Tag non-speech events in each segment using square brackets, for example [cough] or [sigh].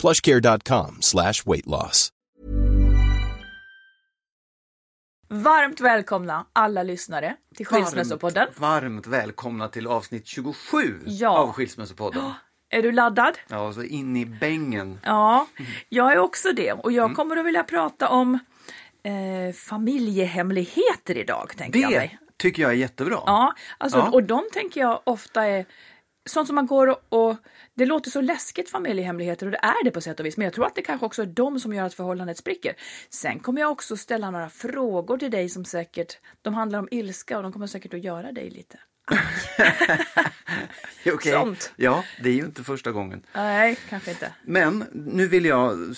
plushcare.com slash weight loss. Varmt välkomna alla lyssnare till Skilsmässopodden. Varmt, varmt välkomna till avsnitt 27 Ja. av Skilsmässopodden. Är du laddad? Ja, så in i bängen. Ja, jag är också det. Och jag kommer att vilja prata om eh, familjehemligheter idag, tänker jag Det mig. tycker jag är jättebra. Ja, alltså, Ja. och de tänker jag ofta är sånt som man går och, och det låter så läskigt familjehemligheter och det är det på sätt och vis. Men jag tror att det kanske också är de som gör att förhållandet spricker. Sen kommer jag också ställa några frågor till dig som säkert, de handlar om ilska och de kommer säkert att göra dig lite. [laughs] Okej. sånt. Ja, det är ju inte första gången. Nej, kanske inte. Men nu vill jag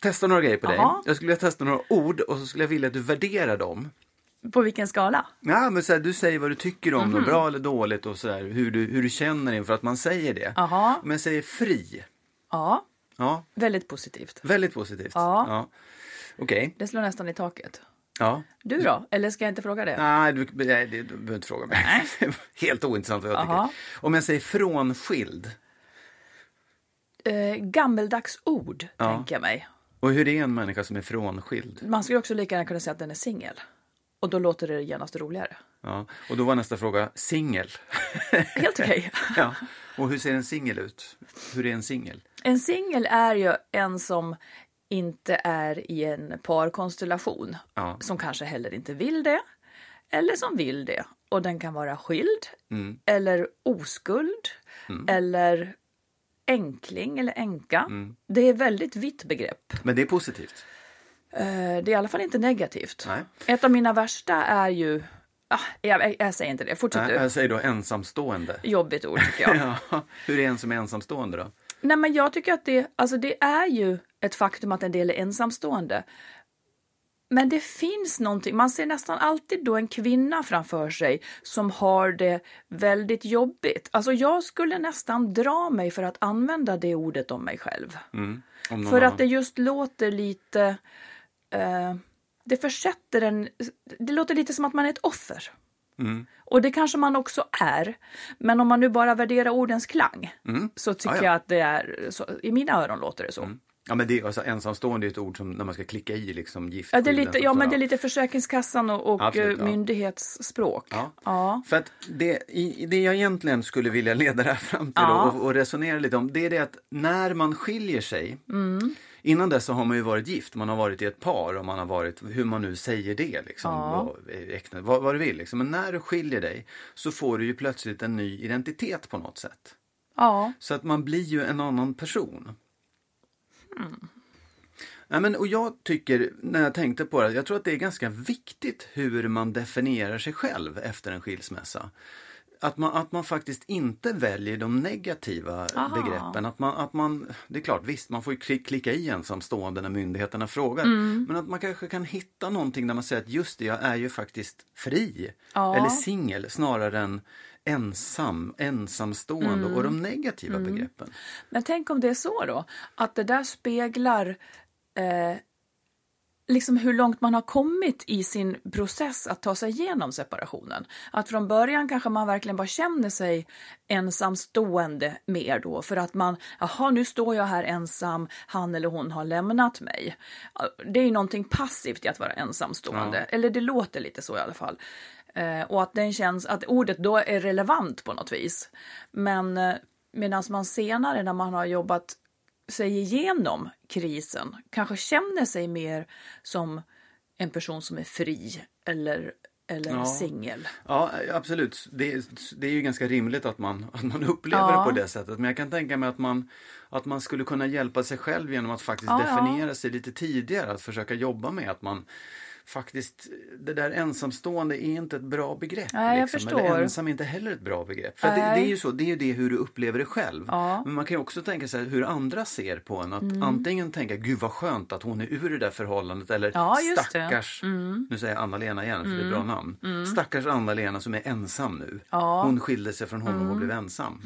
testa några grejer på dig. Jaha. Jag skulle vilja testa några ord och så skulle jag vilja att du värderar dem. På vilken skala? Ja, men så här, du säger vad du tycker om Mhm. dem, bra eller dåligt och så här, hur, du, hur du känner inför att man säger det. Jaha. Men säger fri. Ja, Ja, väldigt positivt. väldigt positivt. Ja. Okej. Det slår nästan i taket. Ja. Du då? Eller ska jag inte fråga det? Nej, du, nej, det- du behöver inte fråga mig. [laughs] Helt ointressant vad jag Aha. tycker. Om jag säger frånskild, Eh, gammeldags ord, Ja. tänker jag mig. och hur är en människa som är frånskild? Man skulle också lika gärna kunna säga att den är singel. Och då låter det genast roligare. Ja. Och då var nästa fråga singel. [laughs] Helt okej. [laughs] ja. Och hur ser en singel ut? Hur är en singel? En singel är ju en som inte är i en parkonstellation. Ja. Som kanske heller inte vill det. Eller som vill det. Och den kan vara skild. Mm. Eller oskuld. Eller enkling eller änka. Mm. Det är väldigt vitt begrepp. Men det är positivt. Eh, Det är i alla fall inte negativt. Nej. Ett av mina värsta är ju... Ah, jag, jag säger inte det. Fortsätt du. jag säger då ensamstående. Jobbigt ord tycker jag. [laughs] Ja. Hur är en som är ensamstående då? Nej, men jag tycker att det, alltså det är ju ett faktum att en del är ensamstående. Men det finns någonting, man ser nästan alltid då en kvinna framför sig som har det väldigt jobbigt. Alltså jag skulle nästan dra mig för att använda det ordet om mig själv. Mm. Om För annan- att det just låter lite... Eh, det försätter en... Det låter lite som att man är ett offer. Mm. Och det kanske man också är. Men om man nu bara värderar ordens klang så tycker Ja, ja. jag att det är... Så, I mina öron låter det så. Ja, men det, alltså, ensamstående är ett ord som när man ska klicka i liksom gift. Ja, det är lite, ja, men det är lite Försäkringskassan och, och Absolut, eh, ja. myndighetsspråk. Ja. Ja. För att det, i, det jag egentligen skulle vilja leda det här fram till och, och resonera lite om, det är det att när man skiljer sig, innan dess så har man ju varit gift, man har varit i ett par och man har varit, hur man nu säger det, liksom, Ja. vad, äkta- vad, vad du vill. Liksom. Men när du skiljer dig så får du ju plötsligt en ny identitet på något sätt. ja. Så att man blir ju en annan person. Nej, men, och jag tycker, när jag tänkte på det, jag tror att det är ganska viktigt hur man definierar sig själv efter en skilsmässa. Att man, att man faktiskt inte väljer de negativa Aha. begreppen. Att man, att man, det är klart, visst man får klicka i ensamstående när myndigheterna frågar. Mm. Men att man kanske kan hitta någonting där man säger att just det, jag är ju faktiskt fri. Ja. Eller singel snarare än ensam, ensamstående Mm. och de negativa begreppen. Men tänk om det är så då, att det där speglar eh, liksom hur långt man har kommit i sin process att ta sig igenom separationen. Att från början kanske man verkligen bara känner sig ensamstående mer då för att man, jaha nu står jag här ensam, han eller hon har lämnat mig. Det är ju någonting passivt i att vara ensamstående, ja. eller det låter lite så i alla fall. Eh, och att den känns, att ordet då är relevant på något vis. Men eh, medan man senare när man har jobbat sig igenom krisen kanske känner sig mer som en person som är fri eller, eller ja. singel. Ja, absolut. Det, det är ju ganska rimligt att man, att man upplever ja. det på det sättet. Men jag kan tänka mig att man, att man skulle kunna hjälpa sig själv genom att faktiskt ja, definiera sig lite tidigare. Att försöka jobba med att man faktiskt, det där ensamstående är inte ett bra begrepp. Nej, jag liksom. Eller ensam är inte heller ett bra begrepp. För det, det, är ju så, det är ju det hur du upplever det själv. Ja. Men man kan ju också tänka sig hur andra ser på en. Att mm. antingen tänka, gud vad skönt att hon är ur det där förhållandet. Eller ja, stackars, mm. nu säger jag Anna-Lena igen för mm. det är ett bra mm. namn. Mm. Stackars Anna-Lena som är ensam nu. Ja. Hon skilde sig från honom och mm. blev ensam.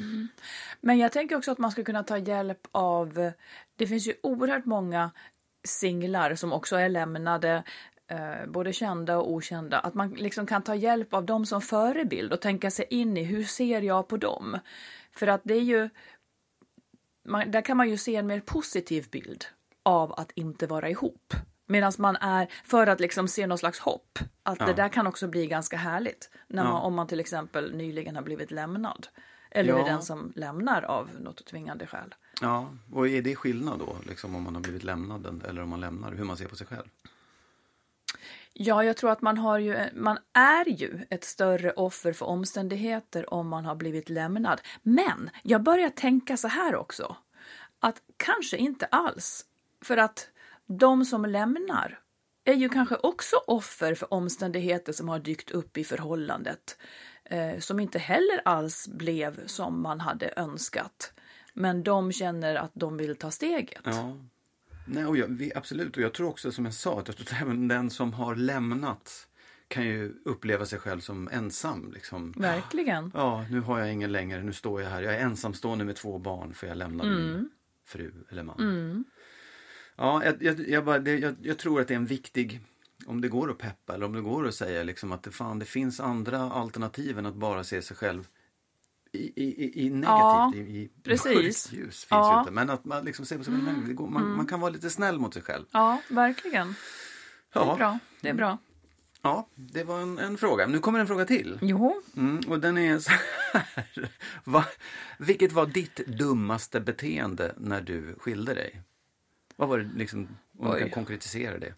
Men jag tänker också att man ska kunna ta hjälp av, det finns ju oerhört många singlar som också är lämnade eh, både kända och okända, att man liksom kan ta hjälp av dem som förebild och tänka sig in i hur ser jag på dem? För att det är ju, man, där kan man ju se en mer positiv bild av att inte vara ihop. Medan man är, för att liksom se någon slags hopp, att ja. det där kan också bli ganska härligt. När man, ja. Om man till exempel nyligen har blivit lämnad. Eller ja. är den som lämnar av något tvingande skäl. Ja, och är det skillnad då, liksom om man har blivit lämnad eller om man lämnar, hur man ser på sig själv? Ja, jag tror att man, har ju, man är ju ett större offer för omständigheter om man har blivit lämnad. Men jag börjar tänka så här också, att kanske inte alls. För att de som lämnar är ju kanske också offer för omständigheter som har dykt upp i förhållandet. Eh, som inte heller alls blev som man hade önskat. Men de känner att de vill ta steget. Ja. Nej, och jag, absolut, och jag tror också som jag sa att jag tror att även den som har lämnat kan ju uppleva sig själv som ensam. Liksom. Verkligen. Ja, nu har jag ingen längre, nu står jag här. Jag är ensamstående med två barn för jag lämnade mm. min fru eller man. Mm. Ja, jag, jag, jag, bara, det, jag, jag, tror att det är en viktig, om det går att peppa eller om det går att säga liksom att det, fan, det finns andra alternativ än att bara se sig själv i, i, i negativt, ja, i, i mörkt ljus finns ja. inte. Men att man liksom ser på sig mm. man, mm. man kan vara lite snäll mot sig själv. Ja, verkligen. Det är ja. bra. Det är bra. Ja, det var en, en, fråga. Nu kommer en fråga till. Jo. Mm, och den är så här. [laughs] Va, vilket var ditt dummaste beteende när du skilde dig? Vad var det liksom, om du kan konkretisera det?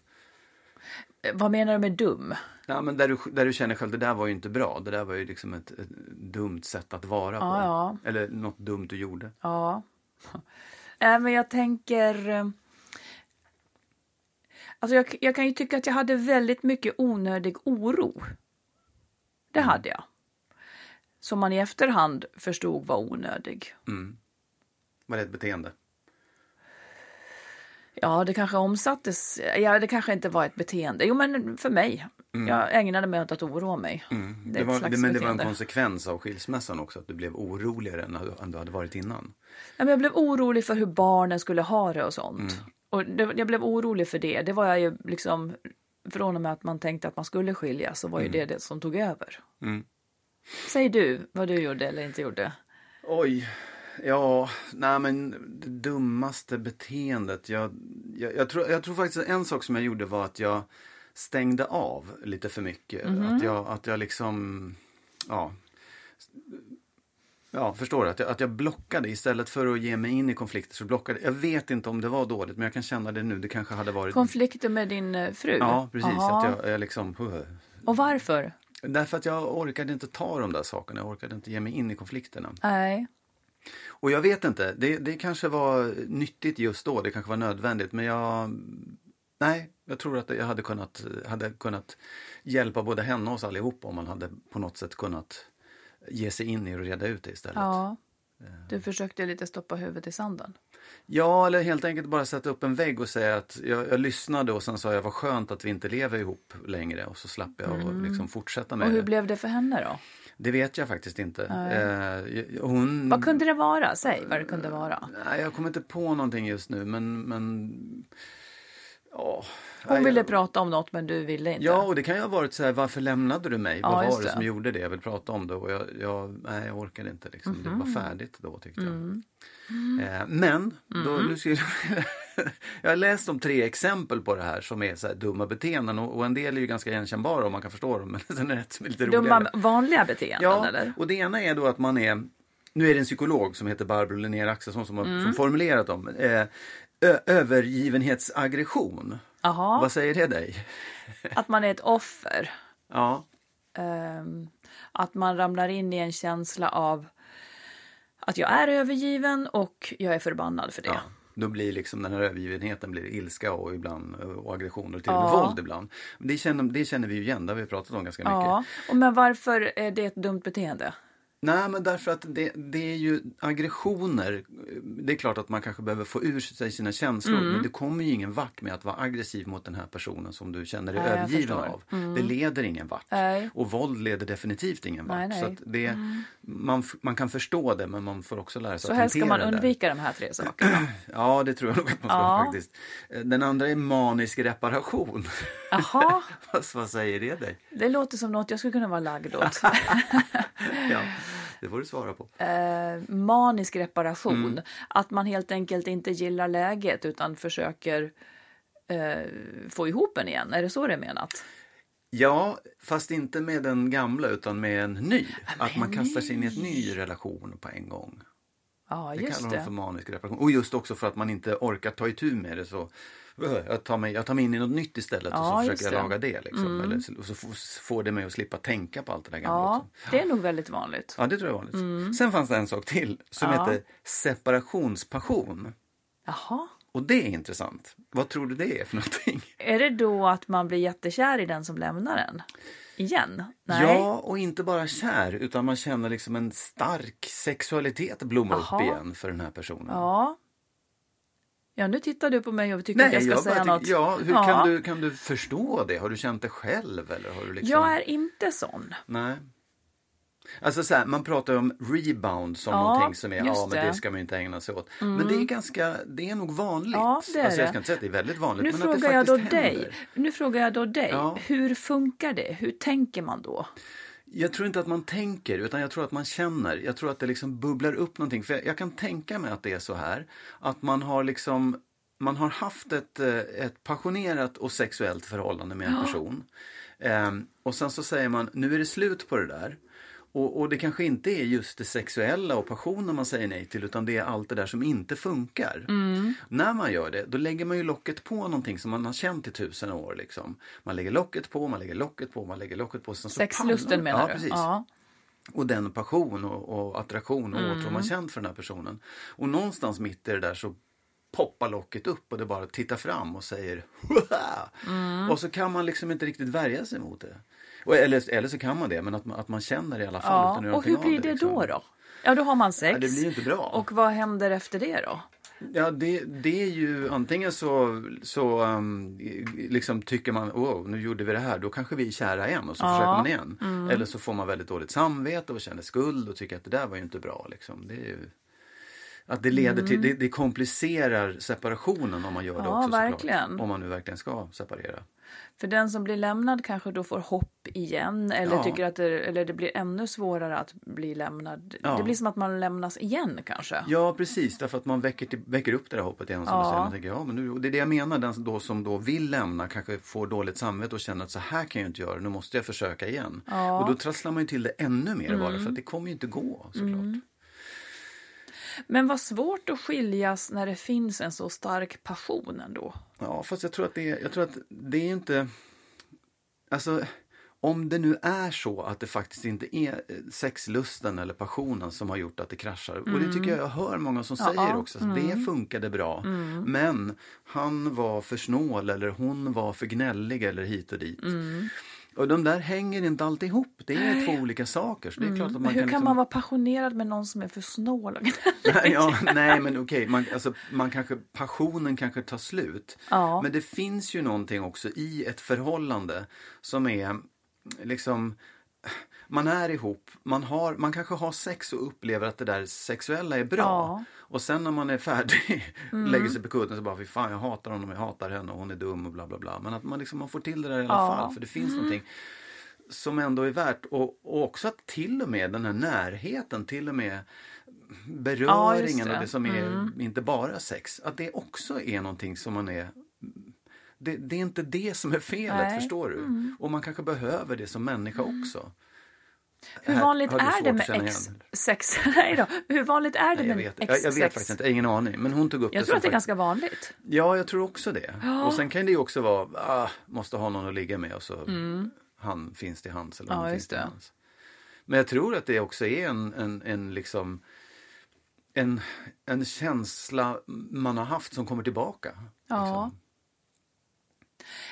Vad menar du med dum? Ja, men där du, där du känner själv, det där var ju inte bra. Det där var ju liksom ett, ett dumt sätt att vara på. Ja. Eller något dumt du gjorde. Ja. [laughs] Äh, men jag tänker... Eh, alltså jag, jag, kan ju tycka att jag hade väldigt mycket onödig oro. Det mm. hade jag. Som man i efterhand förstod var onödig. Mm. Var det ett beteende? Ja, det kanske omsattes. Ja, det kanske inte var ett beteende. Jo, men för mig. Mm. Jag ägnade mig åt att oroa mig. Mm. Det, det var, det, men det var en konsekvens av skilsmässan också, att du blev oroligare än du hade varit innan? Ja, men jag blev orolig för hur barnen skulle ha det och sånt. Mm. Och det, jag blev orolig för det. Det var jag ju liksom, från och med att man tänkte att man skulle skiljas, så var ju mm. det det som tog över. Mm. Säg du vad du gjorde eller inte gjorde. Oj, Ja, nej men det dummaste beteendet. Jag, jag, jag, tror, jag tror faktiskt att en sak som jag gjorde var att jag stängde av lite för mycket. Mm -hmm. Att, jag, att jag liksom, ja. Ja, förstår du? Att jag, att jag blockade istället för att ge mig in i konflikter så blockade jag. vet inte om det var dåligt men jag kan känna det nu. Det kanske hade varit... Konflikter med din eh, fru? Ja, precis. Aha. Att jag, jag liksom... Och varför? Därför att jag orkade inte ta de där sakerna. Jag orkade inte ge mig in i konflikterna. Nej. Och jag vet inte, det, det kanske var nyttigt just då, det kanske var nödvändigt men jag Nej, jag tror att jag hade kunnat, hade kunnat hjälpa både henne och oss allihop om man hade på något sätt kunnat ge sig in i och reda ut det istället. Ja, du försökte lite stoppa huvudet i sanden. Ja, eller helt enkelt bara sätta upp en vägg och säga att jag, jag lyssnade och sen sa jag vad skönt att vi inte lever ihop längre och så slapp jag mm. liksom fortsätta med det. Och hur det. blev det för henne då? Det vet jag faktiskt inte. Eh, hon... Vad kunde det vara? Säg vad det kunde vara. Nej, jag kommer inte på någonting just nu men, men Hon ville prata om något men du ville inte. Ja, och det kan ju ha varit så här, varför lämnade du mig? Ja, Vad var det det. som gjorde det? Jag vill prata om det och jag, jag, nej, jag orkade inte. Liksom. Det Mhm. var färdigt då tyckte jag. Mm. Eh, men, då, nu ska [laughs] jag, [laughs] jag har läst om tre exempel på det här som är så dumma beteenden och, och en del är ju ganska igenkännbara om man kan förstå dem. [laughs] Men sen är det lite roligare. Dumma vanliga beteenden Ja, eller? och det ena är då att man är, nu är det en psykolog som heter Barbro Linnér Axelsson som har Mm. som formulerat dem. Eh, övergivenhetsaggression. Jaha, Vad säger det dig? [laughs] att man är ett offer. Ja, Ehm, att man ramlar in i en känsla av att jag är övergiven och jag är förbannad för det. ja. Då blir liksom den här övergivenheten blir ilska och ibland och aggression och till och med Ja. våld ibland. Det känner, det känner vi ju igen, det har vi pratat om ganska mycket. Ja, och men varför är det ett dumt beteende? Nej, men därför att det, det är ju aggressioner. Det är klart att man kanske behöver få ur sig sina känslor. Mm. Men det kommer ju ingen vart med att vara aggressiv mot den här personen som du känner dig Nej, övergiven förstår. Mm. av. Det leder ingen vart. Nej. Och våld leder definitivt ingen vart. Nej. Så det, man, f- man kan förstå det men man får också lära sig Så att helst ska hantera man det där. undvika de här tre sakerna. [clears throat] Ja, det tror jag nog att man ska Ja. faktiskt. Den andra är manisk reparation. Jaha, [laughs] vad, vad säger det dig? det låter som något jag skulle kunna vara lagd åt. [laughs] Ja, [laughs] det får du svara på. Eh, manisk reparation. Mm. Att man helt enkelt inte gillar läget utan försöker eh, få ihop en igen. Är det så det är menat? Ja, fast inte med den gamla utan med en ny. att man kastar sig in i en ny relation på en gång. Ja, Det just kallar de för manisk reparation. Och just också för att man inte orkar ta itu med det så "Öh, jag tar mig, jag tar mig in i något nytt istället och Ja, så just försöker jag. Mm. laga det. Liksom. Eller, så- och så får, det mig att slippa tänka på allt det där gamla Ja, också. det är nog väldigt vanligt. Ja, det tror jag är vanligt. Sen fanns det en sak till som Ja. heter separationspassion. Jaha. Och det är intressant. Vad tror du det är för någonting? Är det då att man blir jättekär i den som lämnar en? Igen? Nej. Ja, och inte bara kär utan man känner liksom en stark sexualitet blomma Jaha. upp igen för den här personen. Ja. Ja, nu tittar du på mig och tycker att jag ska bara säga något. Ja, hur Ja. Kan, du, kan du förstå det? Har du känt det själv? Eller har du liksom... Jag är inte sån. Nej. Alltså så här, man pratar om rebound som Ja, någonting som är, ja men det. Mm. ska man inte ägna sig åt. Men det är ganska, det är nog vanligt. Ja, det är alltså, jag ska inte säga att det är väldigt vanligt. Nu men frågar att det jag då dig. Nu frågar jag då dig. Ja. Hur funkar det? Hur tänker man då? Jag tror inte att man tänker utan jag tror att man känner. Jag tror att det liksom bubblar upp någonting. För jag, jag kan tänka mig att det är så här. Att man har liksom man har haft ett, eh, ett passionerat och sexuellt förhållande med en person. Ehm, och sen så säger man, nu är det slut på det där. Och, och det kanske inte är just det sexuella och passionen man säger nej till utan det är allt det där som inte funkar. När man gör det, då lägger man ju locket på någonting som man har känt i tusen år. Liksom. Man lägger locket på, man lägger locket på, man lägger locket på. Sexlusten menar ja, du? Precis. Ja. Och den passion och, och attraktion och Mm. åtrå man känt för den här personen. Och någonstans mitt i det där så poppar locket upp och det bara tittar fram och säger! Mm. Och så kan man liksom inte riktigt värja sig mot det. Eller, eller så kan man det, men att man, att man känner det i alla fall. ja. Och hur blir det liksom. då då? Ja, då har man sex. Ja, det blir inte bra. Och vad händer efter det då? Ja, det, det är ju antingen så, så um, liksom tycker man, åh, nu gjorde vi det här, då kanske vi är kära igen och så Ja. försöker man igen. Mm. Eller så får man väldigt dåligt samvete och känner skuld och tycker att det där var ju inte bra. Liksom. Det är ju, att det leder till, det, det komplicerar separationen om man gör det Mm. Ja, också verkligen. såklart. Om man nu verkligen ska separera. För den som blir lämnad kanske då får hopp igen eller Ja. tycker att det, eller det blir ännu svårare att bli lämnad. Ja. Det blir som att man lämnas igen kanske. Ja precis, därför att man väcker, till, väcker upp det där hoppet igen. Som Ja. säger. Man tänker, ja, men nu, det är det jag menar, den då, som då vill lämna kanske får dåligt samvete och känner att så här kan jag inte göra, nu måste jag försöka igen. Ja. Mm. Och då trasslar man ju till det ännu mer bara för att det kommer ju inte gå såklart. Men vad svårt att skiljas när det finns en så stark passion ändå. Ja, fast jag tror att det är, jag tror att det är inte... Alltså, om det nu är så att det faktiskt inte är eh, sexlusten eller passionen som har gjort att det kraschar. Och det tycker jag jag hör många som Mm. Ja, säger också. Att Det funkade bra. Men han var för snål eller hon var för gnällig eller hit och dit. Mm. Och de där hänger inte alltid ihop. Det är två olika saker. Så det är klart att man hur kan liksom... man vara passionerad med någon som är för snål? [laughs] Nej, ja, nej men okej, man, alltså, man kanske, passionen kanske tar slut. Ja. Men det finns ju någonting också i ett förhållande som är liksom man är ihop, man, har, man kanske har sex och upplever att det där sexuella är bra. Ja. Och sen när man är färdig, [laughs] lägger sig på kudden så bara, fy fan jag hatar honom, jag hatar henne och hon är dum och bla bla bla. Men att man, liksom, man får till det där i alla Ja. fall, för det finns någonting som ändå är värt och, och också att till och med den här närheten, till och med beröringen det. och det som är inte bara sex, att det också är någonting som man är det, det är inte det som är felet, Nej. förstår du? Och man kanske behöver det som människa också. Hur Här vanligt är det med känna ex igen. sex? [laughs] Nej då. Hur vanligt är det Nej, med vet, ex jag, jag vet faktiskt inte, ingen aning. Men hon tog upp Jag det tror att det är fakt- ganska vanligt. Ja, jag tror också det. Och sen kan det ju också vara, ah, måste ha någon att ligga med och så han finns till hands eller Mm. Ja, finns till hands. Men jag tror att det också är en, en, en liksom en, en känsla man har haft som kommer tillbaka. Ja. Liksom.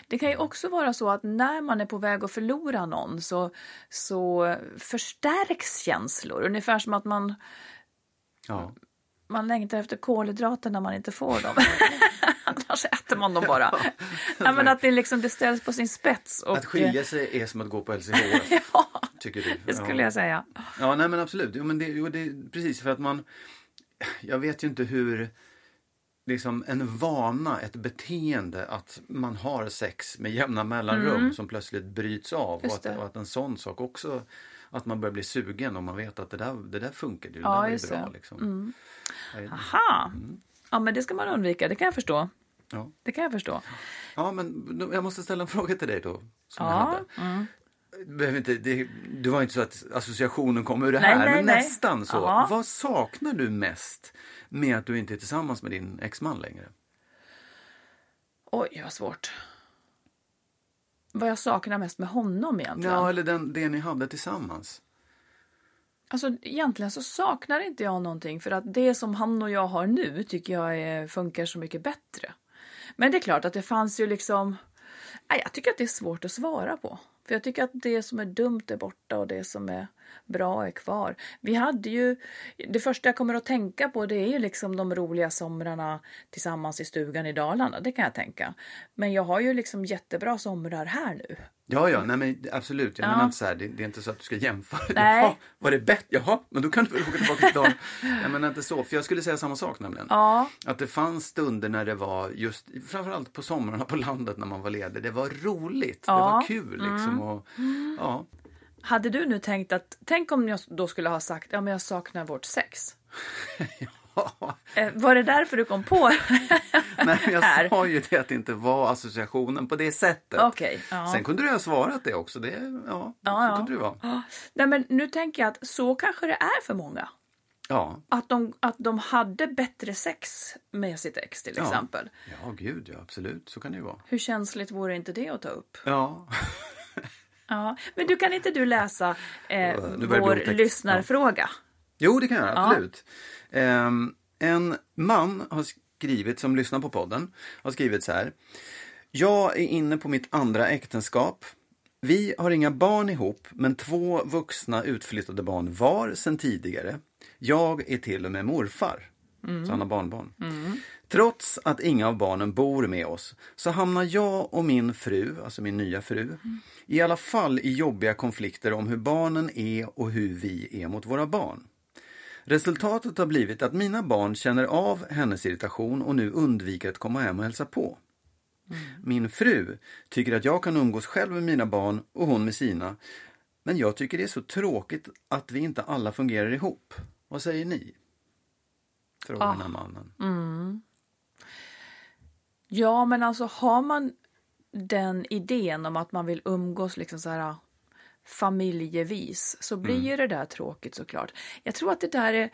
Det kan ju också vara så att när man är på väg att förlora någon så, så förstärks känslor. Ungefär som att man, Ja. man längtar efter kolhydrater när man inte får dem. [laughs] Annars äter man dem bara. ja, men att det, liksom, det ställs på sin spets. Och, Att skilja sig är som att gå på LCHF, [laughs] Ja, tycker du? det skulle ja. jag säga. Ja, nej men absolut. Jo, men det, jo, det, precis, för att man... Jag vet ju inte hur... Liksom en vana, ett beteende att man har sex med jämna mellanrum som plötsligt bryts av. Och Mm. Att, och att en sån sak också, att man börjar bli sugen och man vet att det där, det där funkar, det Ja, där just bra. det. Mm. Liksom. Jag inte. Aha! Ja, men det ska man undvika. Det kan jag förstå. Ja. Det kan jag förstå. ja, men jag måste ställa en fråga till dig då. Som jag Ja, hade. Behöver inte, det, det var inte så att associationen kom ur det här, Nej, nej, men nej. nästan så. Ja. Vad saknar du mest med att du inte är tillsammans med din exman längre? Oj, vad svårt. Vad jag saknar mest med honom egentligen? Ja, eller den, det ni hade tillsammans. Alltså egentligen så saknar inte jag någonting för att det som han och jag har nu tycker jag är, funkar så mycket bättre. Men det är klart att det fanns ju liksom... Nej, jag tycker att det är svårt att svara på. För jag tycker att det som är dumt är borta och det som är bra är kvar. Vi hade ju... Det första jag kommer att tänka på det är ju liksom de roliga somrarna tillsammans i stugan i Dalarna. Det kan jag tänka. Men jag har ju liksom jättebra somrar här nu. Ja, ja, nej men absolut. Jag Ja. menar inte så här, det, det är inte så att du ska jämföra. [laughs] Nej. Jaha, var det bättre? Jaha, men då kan du väl åka tillbaka till dagen. Jag menar inte så, för jag skulle säga samma sak nämligen. Ja, Att det fanns stunder när det var just, framförallt på somrarna på landet när man var ledig. Det var roligt, det Ja. var kul liksom. Och, ja. Hade du nu tänkt att, tänk om jag då skulle ha sagt, ja men jag saknar vårt sex. [laughs] Eh, [laughs] Var det därför du kom på? [laughs] Nej, jag Här. sa ju det att det inte var associationen på det sättet. Okej, ja. Sen kunde du ha svarat det också. Det, ja, Ja, ja. kunde det vara. Nej men nu tänker jag att så kanske det är för många. Ja, Att de, att de hade bättre sex med sitt ex till Ja. exempel. ja, gud ja, absolut. Så kan det ju vara. Hur känsligt vore inte det att ta upp? Ja, Ja, men du kan inte du läsa eh, vår lyssnarfråga? jo det kan jag absolut. Ehm, en man har skrivit, som lyssnar på podden, har skrivit så här. Jag är inne på mitt andra äktenskap. Vi har inga barn ihop, men två vuxna utflyttade barn var sedan tidigare. Jag är till och med morfar. Så han har barnbarn. Trots att inga av barnen bor med oss så hamnar jag och min fru, alltså min nya fru, i alla fall i jobbiga konflikter om hur barnen är och hur vi är mot våra barn. Resultatet har blivit att mina barn känner av hennes irritation och nu undviker att komma hem och hälsa på. Min fru tycker att jag kan umgås själv med mina barn och hon med sina. Men jag tycker det är så tråkigt att vi inte alla fungerar ihop. Vad säger ni? Frågar den här mannen. Ja, men alltså har man den idén om att man vill umgås liksom så här familjevis så blir ju det där tråkigt såklart. Jag tror att det där är,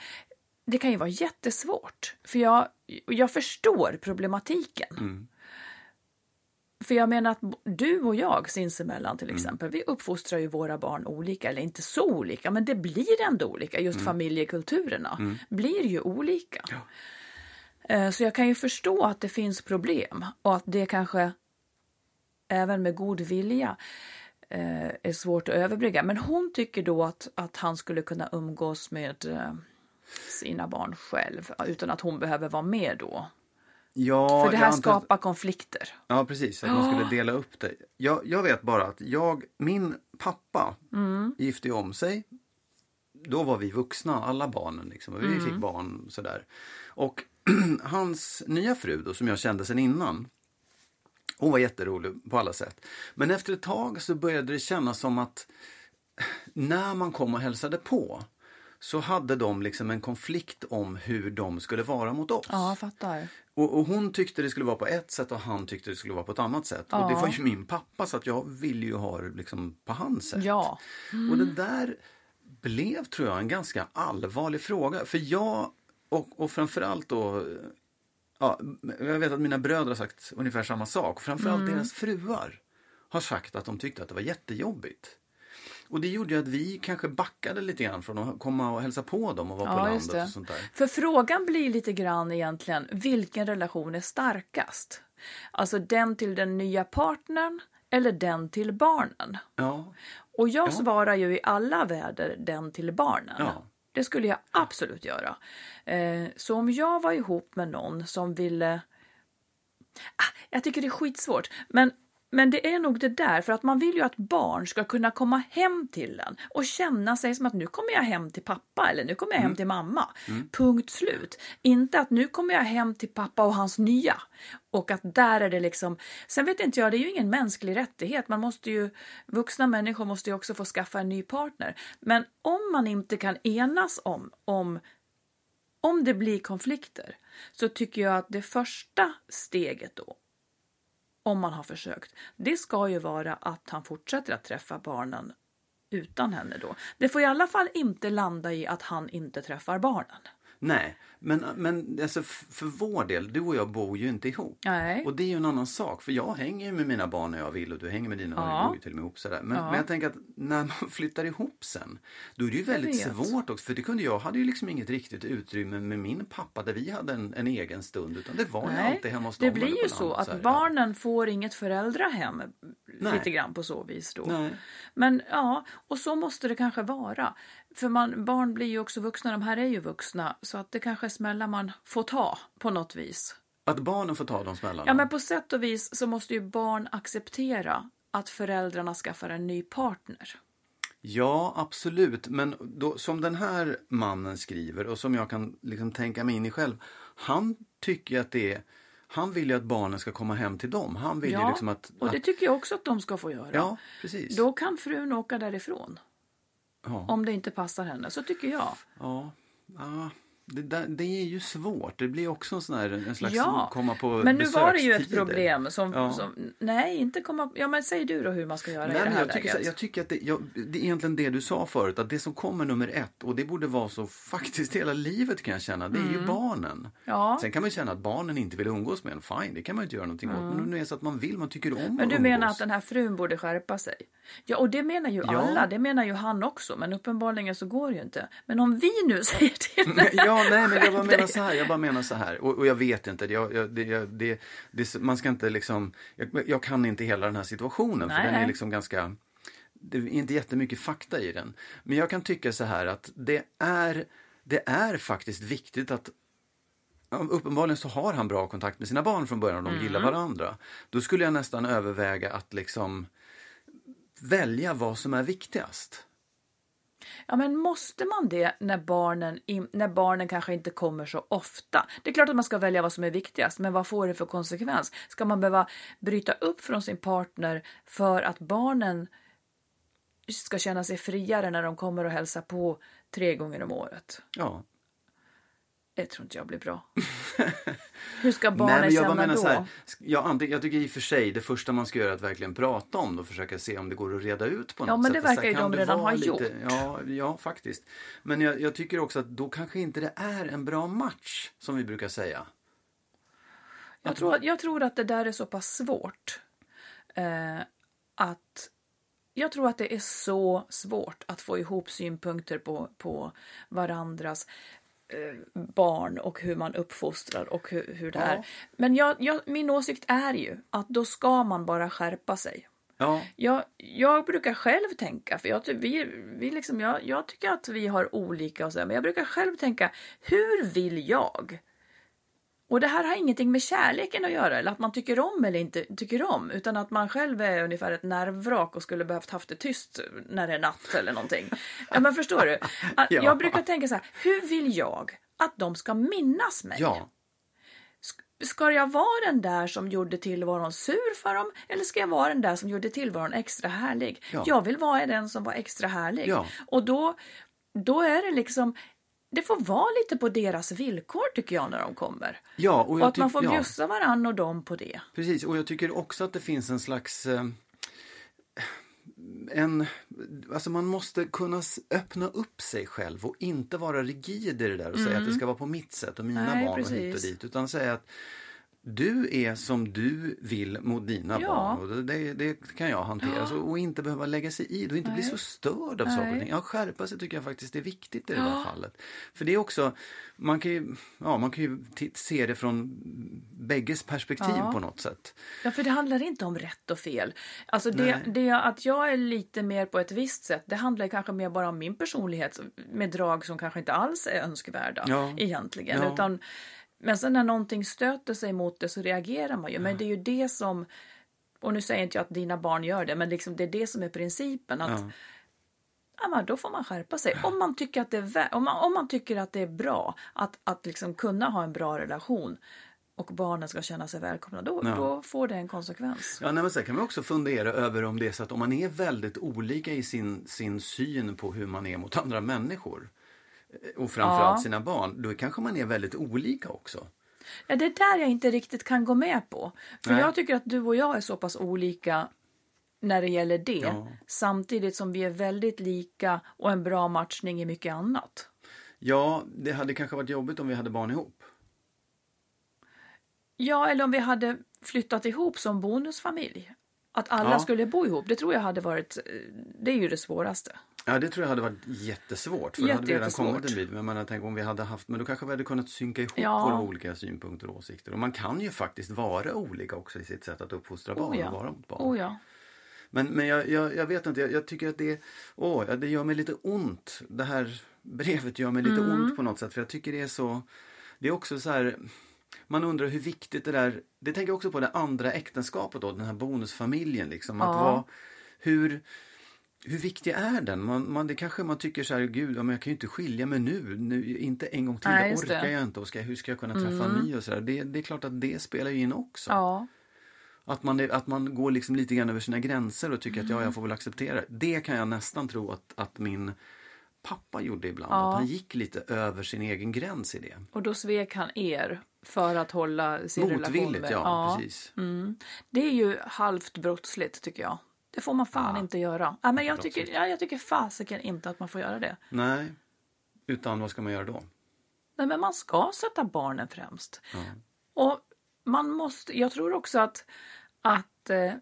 det kan ju vara jättesvårt. För jag, jag förstår problematiken. För jag menar att du och jag sinsemellan till exempel, vi uppfostrar ju våra barn olika, eller inte så olika, men det blir ändå olika. Just familjekulturerna blir ju olika. Eh, Så jag kan ju förstå att det finns problem och att det kanske även med god vilja eh, är svårt att överbrygga. Men hon tycker då att, att han skulle kunna umgås med eh, sina barn själv utan att hon behöver vara med då. Ja, För det här antar att- skapar konflikter. Ja, precis. Att man skulle dela upp det. Jag, jag vet bara att jag, min pappa gifte ju om sig. Då var vi vuxna, alla barnen. Liksom. och Vi fick barn sådär. Och [clears throat] hans nya fru då, som jag kände sedan innan. Hon var jätterolig på alla sätt. Men efter ett tag så började det kännas som att när man kom och hälsade på så hade de liksom en konflikt om hur de skulle vara mot oss. Ja, fattar. Och, och hon tyckte det skulle vara på ett sätt och han tyckte det skulle vara på ett annat sätt. Och det var ju min pappa så att jag ville ju ha det liksom på hans sätt. Ja. Och det där blev tror jag en ganska allvarlig fråga. För jag och, och framförallt då Ja, jag vet att mina bröder har sagt ungefär samma sak. Framförallt deras fruar har sagt att de tyckte att det var jättejobbigt. Och det gjorde ju att vi kanske backade lite grann från att komma och hälsa på dem och vara på Ja, just landet det. och sånt där. För frågan blir lite grann egentligen, vilken relation är starkast? Alltså den till den nya partnern eller den till barnen? Ja, Och jag Ja. svarar ju i alla väder den till barnen. Ja. Det skulle jag absolut göra. Eh, så om jag var ihop med någon som ville... Ah, jag tycker det är skitsvårt. Men, men det är nog det där, för att man vill ju att barn ska kunna komma hem till en och känna sig som att nu kommer jag hem till pappa eller nu kommer jag hem till mamma. Punkt slut. Inte att nu kommer jag hem till pappa och hans nya. Och att där är det liksom... Sen vet inte jag, det är ju ingen mänsklig rättighet. Man måste ju... Vuxna människor måste ju också få skaffa en ny partner. Men om man inte kan enas om, om om det blir konflikter så tycker jag att det första steget då, om man har försökt, det ska ju vara att han fortsätter att träffa barnen utan henne då. Det får i alla fall inte landa i att han inte träffar barnen. Nej, men, men alltså, för vår del, du och jag bor ju inte ihop. Nej. Och det är ju en annan sak, för jag hänger ju med mina barn när jag vill och du hänger med dina Ja. vi bor ju till och med ihop sådär. Men, Ja. men jag tänker att när man [laughs] flyttar ihop sen, då är det ju väldigt svårt också. För det kunde jag hade ju liksom inget riktigt utrymme med min pappa där vi hade en, en egen stund. Utan det var ju alltid hemma hos det dem eller blir ju så att så barnen får inget föräldrahem Nej. lite grann på så vis då. Nej. Men ja, och så måste det kanske vara. För man, barn blir ju också vuxna, de här är ju vuxna, så att det kanske är smällar man får ta på något vis. Att barnen får ta de smällarna. Ja, men på sätt och vis så måste ju barn acceptera att föräldrarna skaffar en ny partner. Ja, absolut. Men då, som den här mannen skriver och som jag kan liksom tänka mig in i själv. Han tycker att det är, han vill ju att barnen ska komma hem till dem. Han vill ju Ja, liksom att... och det tycker jag också att de ska få göra. ja, precis. Då kan frun åka därifrån. Ja, Om det inte passar henne, så tycker jag. ja, ja. Det, det är ju svårt. Det blir också en sån här, en slags Ja, komma på men nu var det ju ett problem som, Ja. som... Nej, inte komma... Ja, men säg du då hur man ska göra Nej, i det här jag, tycker, läget. jag tycker att det, jag, det är egentligen det du sa förut, att det som kommer nummer ett, och det borde vara så faktiskt hela livet kan jag känna, det är ju barnen. Mm. Ja. Sen kan man känna att barnen inte vill umgås med en, fine, det kan man inte göra någonting åt. Men om det är så att man vill, man tycker om Mm. Men du umgås. menar att den här frun borde skärpa sig? Ja, och det menar ju Ja. alla. Det menar ju han också. Men uppenbarligen så går det ju inte. Men om vi nu [laughs] säger till henne, Ja, nej, men jag bara [laughs] menar så här. Jag bara menar så här. Och, och jag vet inte. Jag, jag, det, det, det, man ska inte liksom... Jag, jag kan inte hela den här situationen. För Nej, den är liksom ganska... Det är inte jättemycket fakta i den. Men jag kan tycka så här att det är, det är faktiskt viktigt att Uppenbarligen så har han bra kontakt med sina barn från början och de Mm. gillar varandra. Då skulle jag nästan överväga att liksom välja vad som är viktigast. Ja, men måste man det när barnen, när barnen kanske inte kommer så ofta? Det är klart att man ska välja vad som är viktigast, men vad får det för konsekvens? Ska man behöva bryta upp från sin partner för att barnen ska känna sig friare när de kommer och hälsar på tre gånger om året? Ja, det tror inte jag blir bra. [laughs] Hur ska barnen Nej, men jag känna menar då? så här, jag, jag tycker i och för sig det första man ska göra är att verkligen prata om det och försöka se om det går att reda ut på Ja, något men sätt. det Och så verkar ju de det redan ha lite, gjort. Ja, ja, faktiskt. Men jag, jag tycker också att då kanske inte det är en bra match, som vi brukar säga. Jag tror, jag tror att det där är så pass svårt. Eh, att jag tror att det är så svårt att få ihop synpunkter på, på varandras barn och hur man uppfostrar och hur, hur det Ja. är. Men jag, jag, min åsikt är ju att då ska man bara skärpa sig. Ja, Jag, jag brukar själv tänka, för jag, vi, vi liksom, jag, jag tycker att vi har olika och så, men jag brukar själv tänka, hur vill jag? Och det här har ingenting med kärleken att göra, eller att man tycker om eller inte tycker om, utan att man själv är ungefär ett nervvrak och skulle behövt haft det tyst när det är natt eller någonting. Ja, men förstår du? [laughs] Ja. Jag brukar tänka så här, hur vill jag att de ska minnas mig? Ja, Ska jag vara den där som gjorde tillvaron sur för dem eller ska jag vara den där som gjorde tillvaron extra härlig? Ja. Jag vill vara den som var extra härlig. Ja. Och då, då är det liksom, det får vara lite på deras villkor tycker jag när de kommer. ja och Och att man får ja. bjussa varann och dem på det. Precis, och jag tycker också att det finns en slags... Eh, en, alltså man måste kunna öppna upp sig själv och inte vara rigid i det där och säga att det ska vara på mitt sätt och mina Mm. Nej, barn och hit och precis. dit. Utan säga att du är som du vill mot dina Ja. barn och det, det kan jag hantera. Så, och inte behöva lägga sig i det och inte bli Nej. så störd av saker och Nej. ting. Ja, skärpa sig tycker jag faktiskt är viktigt i det Ja. fallet. För det är också, man kan ju, ja, man kan ju se det från bägges perspektiv Ja. på något sätt. Ja, för det handlar inte om rätt och fel. Alltså det, Nej. det att jag är lite mer på ett visst sätt, det handlar kanske mer bara om min personlighet med drag som kanske inte alls är önskvärda Ja. egentligen. Ja. Utan, men sen när någonting stöter sig mot det så reagerar man ju. Men det är ju det som, och nu säger inte jag att dina barn gör det, men liksom det är det som är principen. Att, Ja. då får man skärpa sig. Om man tycker att det är, om man, om man tycker att det är bra att, att liksom kunna ha en bra relation och barnen ska känna sig välkomna, då, Ja. då får det en konsekvens. Ja, nej, men sen kan man också fundera över om det är så att om man är väldigt olika i sin, sin syn på hur man är mot andra människor och framförallt Ja. sina barn, då kanske man är väldigt olika också. Ja, det är där jag inte riktigt kan gå med på. För Nej. jag tycker att du och jag är så pass olika när det gäller det. Ja. Samtidigt som vi är väldigt lika och en bra matchning i mycket annat. Ja, det hade kanske varit jobbigt om vi hade barn ihop. Ja, eller om vi hade flyttat ihop som bonusfamilj. Att alla Ja. skulle bo ihop, det tror jag hade varit, eh, det är ju det svåraste. Ja, det tror jag hade varit jättesvårt. För då hade vi redan kommit en bit. Men jag menar, tänk om vi hade haft, men då kanske vi hade kunnat synka ihop Ja. våra olika synpunkter och åsikter. Och man kan ju faktiskt vara olika också i sitt sätt att uppfostra barn Oh ja. och vara mot barn. Oh ja. Men, men jag, jag, jag vet inte, jag, jag tycker att det, åh, det gör mig lite ont. Det här brevet gör mig lite Mm. ont på något sätt. För jag tycker det är så, det är också så här, man undrar hur viktigt det där, det tänker jag också på det andra äktenskapet då, den här bonusfamiljen liksom. Att Ja. vara, hur, hur viktig är den? Man, man, det kanske man tycker så här, gud, ja, men jag kan ju inte skilja mig nu, nu inte en gång till, Nej, orkar det. Mm. jag inte. Och ska, hur ska jag kunna träffa en ny och så där. Det, det är klart att det spelar in också. Ja. Att man, att man går liksom lite grann över sina gränser och tycker att ja, Mm. jag får väl acceptera det. Kan jag nästan tro att, att min pappa gjorde ibland. Ja. Att han gick lite över sin egen gräns i det. Och då svek han er för att hålla sin relation Motvilligt, med... ja, precis. Mm. Det är ju halvt brottsligt tycker jag. Det får man fan Ja. inte göra. Ja, men jag, tycker, ja, jag tycker fasiken inte att man får göra det. Nej, utan vad ska man göra då? Nej, men man ska sätta barnen främst. Och man måste, jag tror också att, att eh,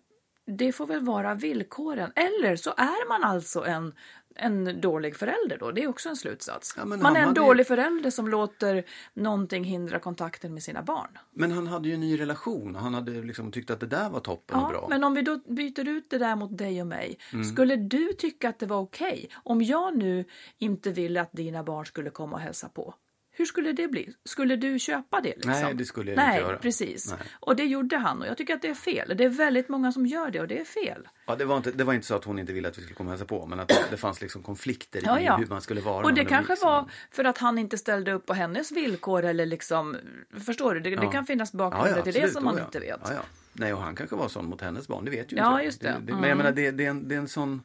det får väl vara villkoren. Eller så är man alltså en, en dålig förälder då. Det är också en slutsats. Ja, man är en hade ju- dålig förälder som låter någonting hindra kontakten med sina barn. Men han hade ju en ny relation och han hade liksom tyckt att det där var toppen och Ja, bra. men om vi då byter ut det där mot dig och mig. Mm. Skulle du tycka att det var okej om jag nu inte ville att dina barn skulle komma och hälsa på? Hur skulle det bli? Skulle du köpa det? Liksom? Nej, det skulle jag Nej, inte göra. precis. Nej. Och det gjorde han och jag tycker att det är fel. Det är väldigt många som gör det och det är fel. Ja, det, var inte, det var inte så att hon inte ville att vi skulle komma och hälsa på men att det, det fanns liksom konflikter Ja, i ja. hur man skulle vara. Och det kanske liksom- var för att han inte ställde upp på hennes villkor eller liksom, förstår du? Det, det Ja. kan finnas Ja, bakgrunder ja, till det som man ja. inte vet. Ja, ja. Nej, och han kanske var sån mot hennes barn, det vet ju Ja, inte jag. just det. Men jag Mm. menar, det, det, är en, det är en sån,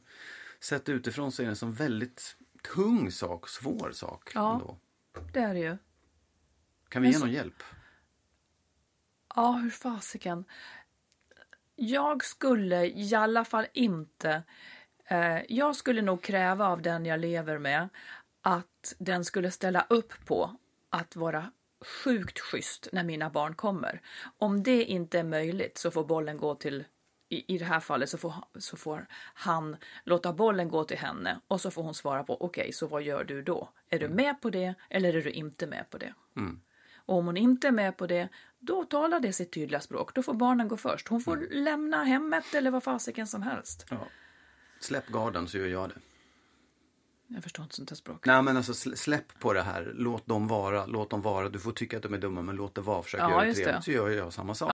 sett utifrån så är det en sån väldigt tung sak, svår sak. Ja. Ändå. Det är det ju. Kan vi Men ge så- någon hjälp? Ja, hur fasiken. Jag skulle i alla fall inte... Eh, jag skulle nog kräva av den jag lever med att den skulle ställa upp på att vara sjukt schysst när mina barn kommer. Om det inte är möjligt så får bollen gå till i, i det här fallet så får, så får han låta bollen gå till henne och så får hon svara på okej, så vad gör du då? Är du med på det eller är du inte med på det? Och om hon inte är med på det, då talar det sitt tydliga språk. Då får barnen gå först. Hon får lämna hemmet eller vad fasiken som helst. Ja. Släpp garden så gör jag det. Jag förstår inte sånt här språk. Nej men alltså sl- släpp på det här. Låt dem vara. Låt dem vara. Du får tycka att de är dumma men låt det vara. Försök Ja, göra det. trevligt. Så gör jag samma sak.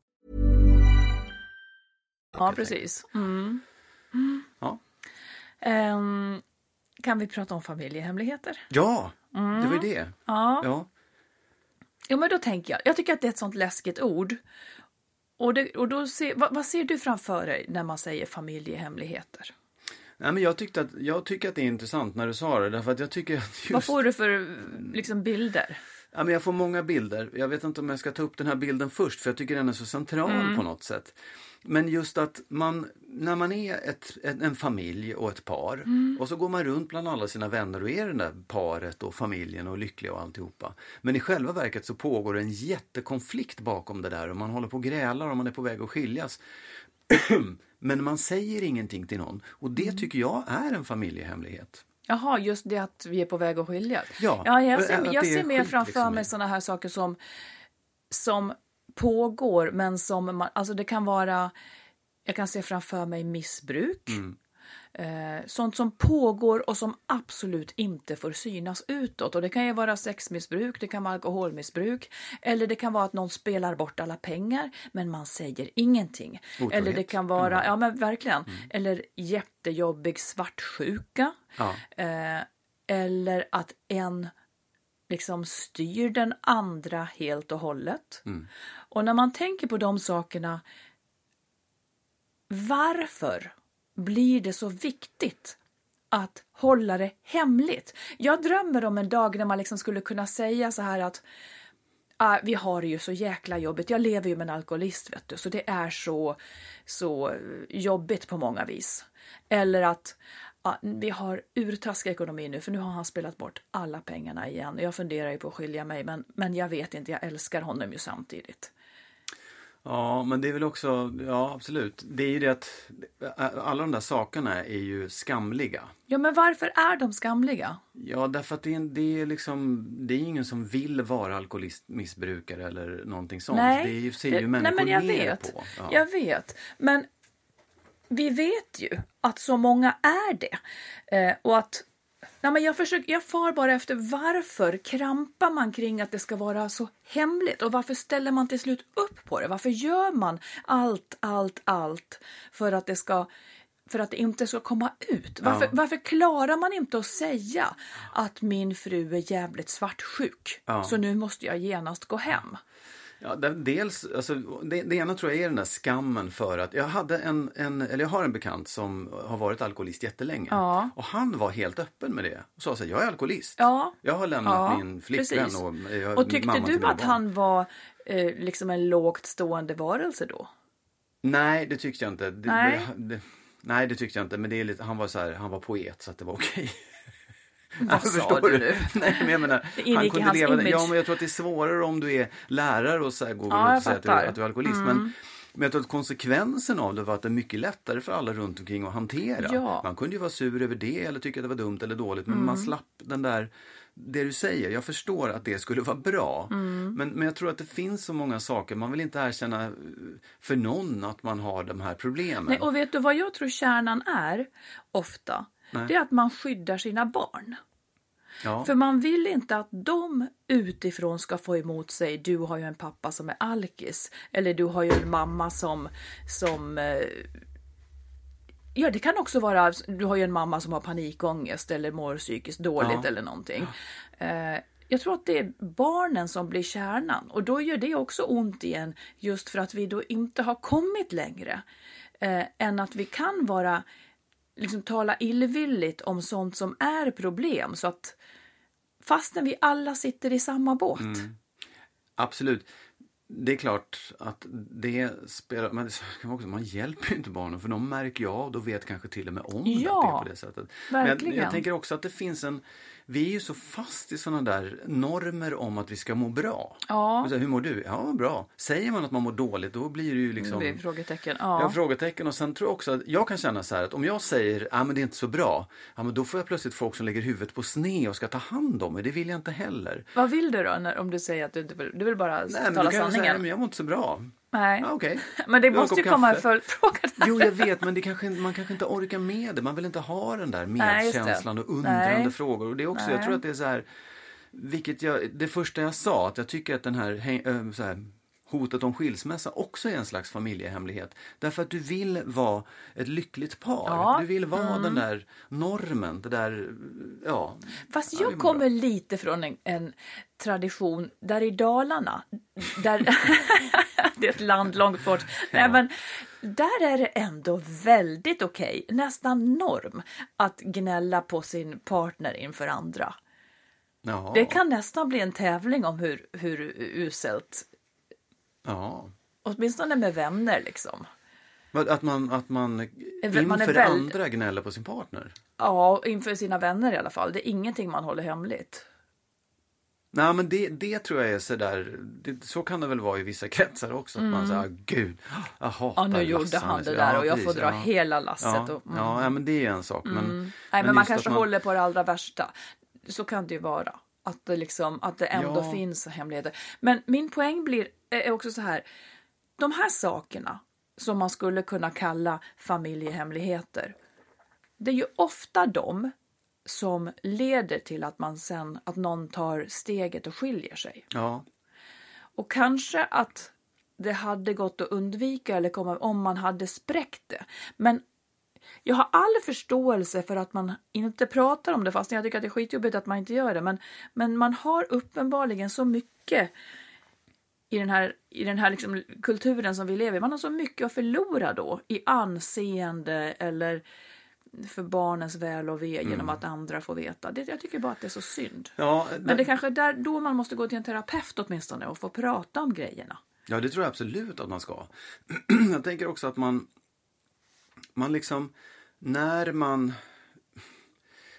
Ja, precis. Mm. Ja. Ehm, kan vi prata om familjehemligheter? Ja, det var ju det. Mm. Ja. Ja. Jo, men då tänker jag, jag tycker att det är ett sånt läskigt ord. Och, det, och då ser, vad, vad ser du framför dig när man säger familjehemligheter? Nej, men jag, tyckte att, jag tycker att det är intressant när du sa det. Därför att jag tycker att just... Vad får du för liksom, bilder? Ja, men jag får många bilder. Jag vet inte om jag ska ta upp den här bilden först för jag tycker den är så central Mm. på något sätt. Men just att man, när man är ett, en, en familj och ett par Mm. och så går man runt bland alla sina vänner och är det där paret och familjen och lyckliga och alltihopa. Men i själva verket så pågår en jättekonflikt bakom det där och man håller på och grälar och man är på väg att skiljas. [clears throat] Men man säger ingenting till någon och Mm. det tycker jag är en familjehemlighet. Jaha, just det att vi är på väg att skiljas. Ja, ja jag ser, jag ser mer framför liksom mig sådana här saker som, som pågår, men som man, alltså det kan vara, jag kan se framför mig missbruk. Mm. Eh, sånt som pågår och som absolut inte får synas utåt. Och det kan ju vara sexmissbruk, det kan vara alkoholmissbruk eller det kan vara att någon spelar bort alla pengar men man säger ingenting. Otrohet Eller det kan vara, vara. ja men verkligen, eller jättejobbig svartsjuka. Ja. Eh, eller att en liksom styr den andra helt och hållet. Och när man tänker på de sakerna, varför blir det så viktigt att hålla det hemligt? Jag drömmer om en dag när man liksom skulle kunna säga så här att ah, vi har det ju så jäkla jobbigt. Jag lever ju med en alkoholist, vet du, så det är så, så jobbigt på många vis. Eller att ah, vi har urtaskig ekonomi nu, för nu har han spelat bort alla pengarna igen. Jag funderar ju på att skilja mig, men, men jag vet inte, jag älskar honom ju samtidigt. Ja, men det är väl också, ja absolut. Det är ju det att alla de där sakerna är ju skamliga. Ja, men varför är de skamliga? Ja, därför att det är, det är liksom, det är ingen som vill vara alkoholist, missbrukare eller någonting sånt. Nej, det är ser ju människor nej, men jag ner vet. på. Ja. Jag vet, men vi vet ju att så många är det. Eh, och att Nej, men jag, försöker, jag far bara efter varför krampar man kring att det ska vara så hemligt och varför ställer man till slut upp på det? Varför gör man allt, allt, allt för att det ska för att det inte ska komma ut. Varför, varför klarar man inte att säga att min fru är jävligt svartsjuk Ja. så nu måste jag genast gå hem? Ja, dels, alltså, det, det ena tror jag är den där skammen för att jag hade en, en, eller jag har en bekant som har varit alkoholist jättelänge. Ja. Och han var helt öppen med det. Och sa så här, jag är alkoholist. Ja. Jag har lämnat Ja, min flickvän precis. och jag, Och tyckte mamma du att barn. han var eh, liksom en lågt stående varelse då? Nej, det tyckte jag inte. Det, Nej. Det, det, nej, det tyckte jag inte. Men det är lite, han var så här, han var poet så att det var okej. [laughs] Vad sa Förstår du nu? [laughs] Nej, men jag menar, han kunde leva image. Ja, men jag tror att det är svårare om du är lärare och så här går Ja, och säger att du. Mm. att du är alkoholist. Men, men jag tror att konsekvensen av det var att det är mycket lättare för alla runt omkring att hantera. Ja. Mm. Man kunde ju vara sur över det eller tycka att det var dumt eller dåligt. Men man slapp den där det du säger, jag förstår att det skulle vara bra. Mm. Men, men jag tror att det finns så många saker, man vill inte erkänna eh, för någon att man har de här problemen. Nej, och vet du vad jag tror kärnan är ofta? Nej. Det är att man skyddar sina barn. ja. För man vill inte att de utifrån ska få emot sig, du har ju en pappa som är alkis, eller du har ju en mamma som, som eh, Ja, det kan också vara, du har ju en mamma som har panikångest eller mår psykiskt dåligt Ja. eller någonting. Eh, jag tror att det är barnen som blir kärnan och då gör det också ont igen just för att vi då inte har kommit längre eh, än att vi kan vara liksom tala illvilligt om sånt som är problem så att fastän vi alla sitter i samma båt. Mm. Absolut. Det är klart att det spelar, men också, man hjälper ju inte barnen för de märker ju av, och vet kanske till och med om Ja, det på det sättet. Men verkligen. jag, jag tänker också att det finns en, vi är ju så fast i sådana där normer om att vi ska må bra. Ja. Här, Hur mår du? Ja, bra. Säger man att man mår dåligt då blir det ju liksom Det är frågetecken. Ja. Ja. frågetecken och sen tror jag också att jag kan känna så här att om jag säger att men det är inte så bra, ja, men då får jag plötsligt folk som lägger huvudet på sned och ska ta hand om mig. Det vill jag inte heller. Vad vill du då när, om du säger att du inte vill, du vill bara Nej, men tala sanningen? säga, men jag mår inte så bra. Nej. Ja, okej. [laughs] Men det Jag måste ju komma en följdfråga. Jo, jag vet, men det kanske, man kanske inte orkar med det. Man vill inte ha den där medkänslan och undrande Nej. frågor. Och det är också, jag Nej. tror att det är så här, vilket jag, det första jag sa, att jag tycker att den här, hä- så här hotet om skilsmässa också är en slags familjehemlighet. Därför att du vill vara ett lyckligt par. Ja. Du vill vara Mm. den där normen, det där, ja. Fast Ja, jag är kommer lite från en, en tradition där i Dalarna, där, [laughs] det är ett land långt bort, Nej, men där är det ändå väldigt okej, nästan norm, att gnälla på sin partner inför andra. Ja. Det kan nästan bli en tävling om hur, hur uselt, ja. åtminstone med vänner liksom. Att man, att man Man inför väl- andra gnäller på sin partner. Ja, inför sina vänner i alla fall. Det är ingenting man håller hemligt. Nej men det, det tror jag är sådär, det, så kan det väl vara i vissa kretsar också. Att man säger, gud, jag hatar Mm. Ja, nu gjorde han det där och jag får dra ja. hela lasset. Ja, och, mm. ja, men det är en sak. Men, Nej, men, man just kanske att håller på det allra värsta. Så kan det ju vara. Att det, liksom, att det ändå Ja. finns hemligheter. Men min poäng blir är också så här. De här sakerna som man skulle kunna kalla familjehemligheter. Det är ju ofta de som leder till att man sen att någon tar steget och skiljer sig. Ja, Och kanske att det hade gått att undvika eller komma om man hade spräckt det. Men jag har all förståelse för att man inte pratar om det fast jag tycker att det är skitjobbigt att man inte gör det. Men, men man har uppenbarligen så mycket i den här, i den här liksom kulturen som vi lever i. Man har så mycket att förlora då i anseende eller för barnens väl och ve genom att andra får veta. Det, jag tycker bara att det är så synd. ja, Men det kanske är där, då man måste gå till en terapeut åtminstone och få prata om grejerna. ja, det tror jag absolut att man ska. [clears throat] jag tänker också att man, man liksom, när man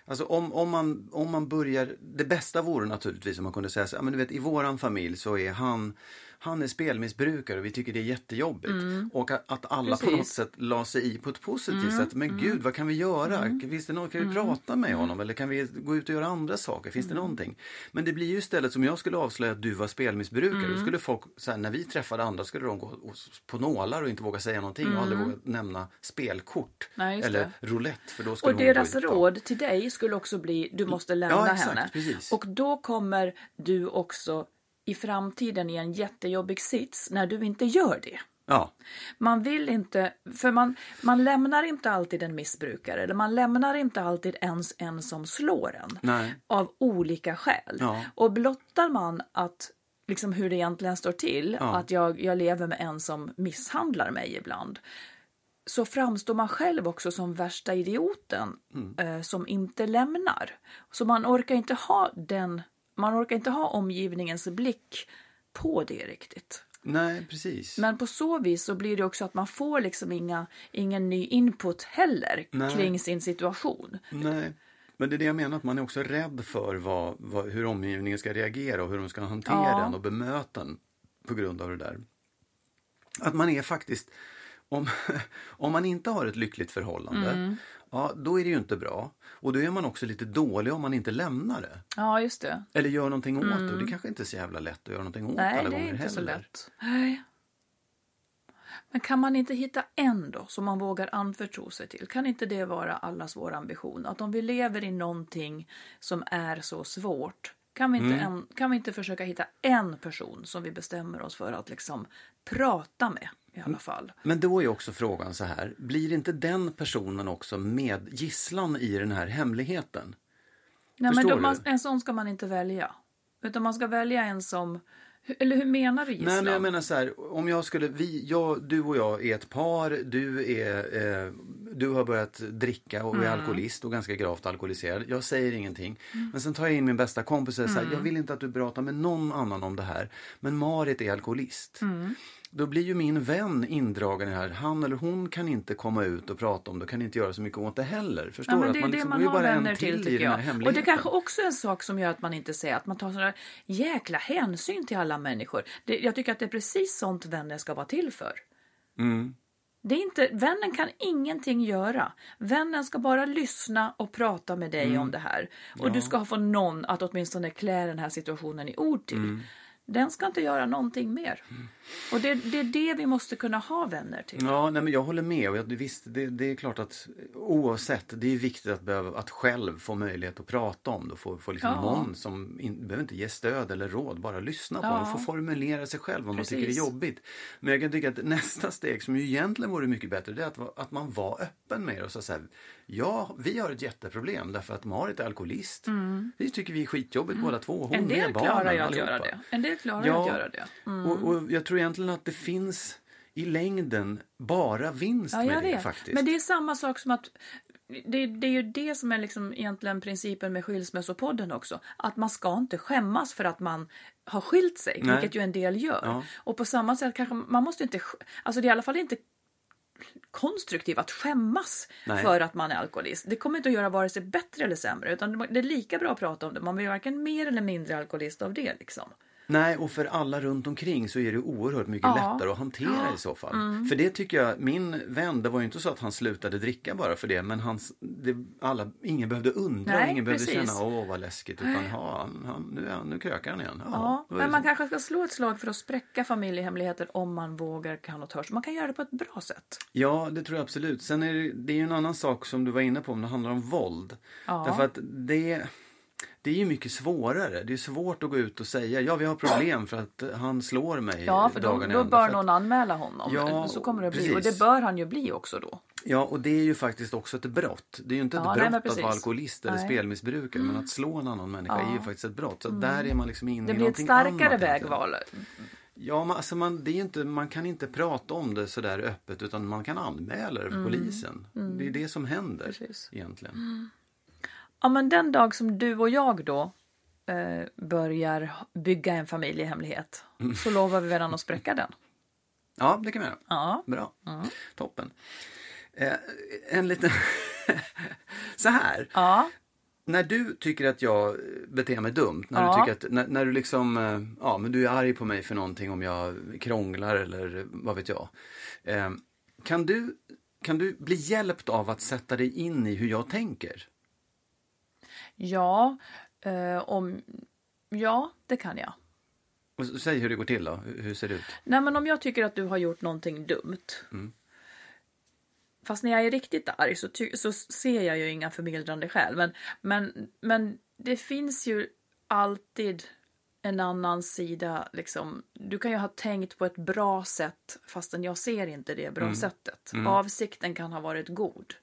Alltså om, om, man, om man börjar, det bästa vore naturligtvis om man kunde säga så här, men du vet i våran familj så är han, han är spelmissbrukare och vi tycker det är jättejobbigt. Och att, att alla på Precis. något sätt la sig i på ett positivt sätt. Men gud, vad kan vi göra? Finns det någon, kan vi prata med honom eller kan vi gå ut och göra andra saker? Finns det någonting? Men det blir ju istället som jag skulle avslöja att du var spelmissbrukare. Då skulle folk, så här, när vi träffade andra skulle de gå på nålar och inte våga säga någonting och aldrig våga nämna spelkort. Nej, eller det. roulette. För då skulle Och deras råd till dig skulle också bli du måste lämna Ja, exakt, henne. precis. Och då kommer du också i framtiden i en jättejobbig sits när du inte gör det. Ja, Man vill inte, för man, man lämnar inte alltid en missbrukare eller man lämnar inte alltid ens en som slår en. Nej. Av olika skäl. Ja. Och blottar man att liksom hur det egentligen står till, Ja. att jag, jag lever med en som misshandlar mig ibland så framstår man själv också som värsta idioten Mm. eh, som inte lämnar. Så man orkar inte ha den, man orkar inte ha omgivningens blick på det riktigt. nej precis. Men på så vis så blir det också att man får liksom inga, ingen ny input heller Nej. kring sin situation. Nej. Men det är det jag menar, att man är också rädd för vad, vad, hur omgivningen ska reagera och hur de ska hantera Ja. den och bemöta den på grund av det där. Att man är faktiskt, om, [laughs] om man inte har ett lyckligt förhållande, Mm. Ja då är det ju inte bra. Och då är man också lite dålig om man inte lämnar det. Ja, just det. Eller gör någonting åt det. Och det kanske inte är så jävla lätt att göra någonting åt Nej, alla det är gånger inte så heller. lätt. Nej. Men kan man inte hitta en då som man vågar anförtro sig till? Kan inte det vara allas vår ambition? Att om vi lever i någonting som är så svårt, kan vi inte, Mm. en, kan vi inte försöka hitta en person som vi bestämmer oss för att liksom prata med i Mm. alla fall? Men då är också frågan så här, blir inte den personen också med gisslan i den här hemligheten? Nej, men Förstår du? man, en sån ska man inte välja. Utan man ska välja en som... Eller hur menar du gisslan? Nej, men jag menar så här, om jag skulle, vi, jag, du och jag är ett par, du är, eh, du har börjat dricka och är Mm. alkoholist och ganska gravt alkoholiserad. Jag säger ingenting. Men sen tar jag in min bästa kompis och säger så Mm. här, jag vill inte att du pratar med någon annan om det här. Men Marit är alkoholist. Då blir ju min vän indragen i det här. Han eller hon kan inte komma ut och prata om det, kan inte göra så mycket åt det heller. Förstår Ja, men Att det är det liksom- man är ju har bara en vänner till, i tycker den här jag. Och det kanske också är en sak som gör att man inte säger att man tar sådana jäkla hänsyn till alla människor. Det, jag tycker att det är precis sånt vänner ska vara till för. Mm. Det är inte, vännen kan ingenting göra. Vännen ska bara lyssna och prata med dig Mm. om det här. Och du ska få någon att åtminstone klä den här situationen i ord till. Mm. Den ska inte göra någonting mer. Och det, det är det vi måste kunna ha vänner till. Ja, nej, men jag håller med. Och jag, visst, det, det är klart att oavsett, det är viktigt att, behöva, att själv få möjlighet att prata om det. Få, få liksom Ja. någon som in, behöver inte ge stöd eller råd, bara lyssna på det och få formulera sig själv om man tycker det är Precis. jobbigt. Men jag kan tycka att nästa steg som ju egentligen vore mycket bättre, det är att, att man var öppen med det och sa så här, ja, vi har ett jätteproblem därför att Marit är alkoholist. Vi tycker vi är skitjobbigt båda två. Hon Mm. En del med barnen, klarar ju att göra det. En del klarar ju att göra det. Mm. Och, och jag tror egentligen att det finns i längden bara vinst Ja, med det vet. faktiskt. Men det är samma sak som att det, det är ju det som är liksom egentligen principen med skilsmässopodden också. Att man ska inte skämmas för att man har skilt sig, Nej. vilket ju en del gör. Ja. Och på samma sätt kanske man måste inte, alltså det är i alla fall inte konstruktivt att skämmas Nej. för att man är alkoholist. Det kommer inte att göra vare sig bättre eller sämre, utan det är lika bra att prata om det. Man blir varken mer eller mindre alkoholist av det liksom. Nej, och för alla runt omkring så är det oerhört mycket Ja. Mm. lättare att hantera i så fall. För det tycker jag, min vän, det var ju inte så att han slutade dricka bara för det, men hans, det, alla, ingen behövde undra, Nej, ingen behövde precis. känna åh vad läskigt, utan ja, han, han, nu, är han, nu krökar han igen. Ja, men man så. kanske ska slå ett slag för att spräcka familjehemligheter om man vågar, kan och törs. Man kan göra det på ett bra sätt. Ja, det tror jag absolut. Sen är det, det är ju en annan sak som du var inne på om det handlar om våld. Ja. Därför att det, det är ju mycket svårare. Det är svårt att gå ut och säga ja, vi har problem för att han slår mig Ja, för då, då bör någon att, anmäla honom. Ja, så kommer det bli. Och precis. det bör han ju bli också då. Ja, och det är ju faktiskt också ett brott. Det är ju inte ett Ja, nej, brott men att vara alkoholist eller Nej. spelmissbrukare, men att slå en annan människa är ju faktiskt ett brott. Så där är man liksom inne Det i blir ett någonting starkare annat egentligen. vägval. Ja, men alltså man, det är inte, man kan inte prata om det sådär öppet utan man kan anmäla det för polisen. Det är det som händer Mm. Precis. egentligen. Ja, men den dag som du och jag då eh, börjar bygga en familjehemlighet Mm. så lovar vi varandra att spräcka den. Ja, det kan vi göra. Ja. Bra. Toppen. Eh, en liten... [laughs] Så här. Ja. När du tycker att jag beter mig dumt, när Ja. du tycker att, när, när du liksom, eh, ja men du är arg på mig för någonting om jag krånglar eller vad vet jag. Eh, kan du, kan du bli hjälpt av att sätta dig in i hur jag tänker? Ja, eh, om, ja, det kan jag. Och säg hur det går till då, hur, ser det ut? Nej, men om jag tycker att du har gjort någonting dumt. Fast när jag är riktigt arg så, så ser jag ju inga förmildrande skäl. Men, men, men det finns ju alltid en annan sida. Liksom. Du kan ju ha tänkt på ett bra sätt fastän jag ser inte det bra sättet. Avsikten kan ha varit god.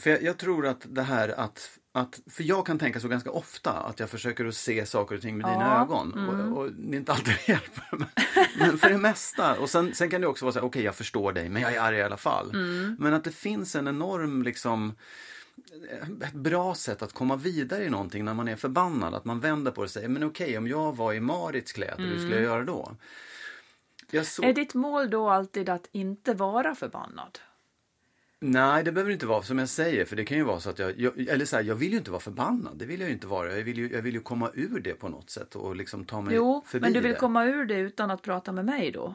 För jag, jag tror att det här att, att, för jag kan tänka så ganska ofta att jag försöker att se saker och ting med dina ögon. Och, och det är inte alltid det hjälper. Men, men för det mesta. Och sen, sen kan det också vara så här, okej jag förstår dig men jag är arg i alla fall. Men att det finns en enorm liksom ett bra sätt att komma vidare i någonting när man är förbannad. Att man vänder på det och säger, men okej om jag var i Marits kläder, hur skulle jag göra då? Jag så... Är ditt mål då alltid att inte vara förbannad? Nej, det behöver inte vara som jag säger, för det kan ju vara så att jag, jag eller så här, jag vill ju inte vara förbannad, det vill jag inte vara. Jag vill ju, jag vill ju komma ur det på något sätt och liksom ta mig Jo, förbi men du vill det. komma ur det utan att prata med mig då?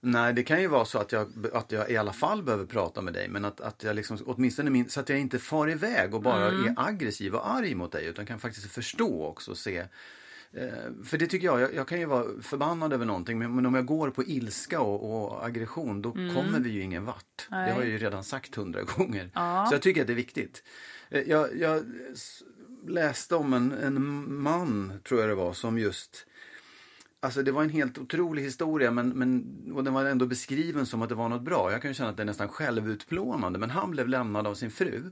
Nej, det kan ju vara så att jag, att jag i alla fall behöver prata med dig, men att, att jag liksom, åtminstone min, så att jag inte far iväg och bara Mm. är aggressiv och arg mot dig, utan kan faktiskt förstå också och se För det tycker jag, jag, jag kan ju vara förbannad över någonting men, men om jag går på ilska och, och aggression då kommer vi ju ingen vart. Det Mm. Nej. har jag ju redan sagt hundra gånger. Ja. Så jag tycker att det är viktigt. Eh, Jag, jag läste om en, en man, tror jag det var, som just Alltså det var en helt otrolig historia men, men, och den var ändå beskriven som att det var något bra. Jag kan ju känna att det är nästan självutplånande men han blev lämnad av sin fru.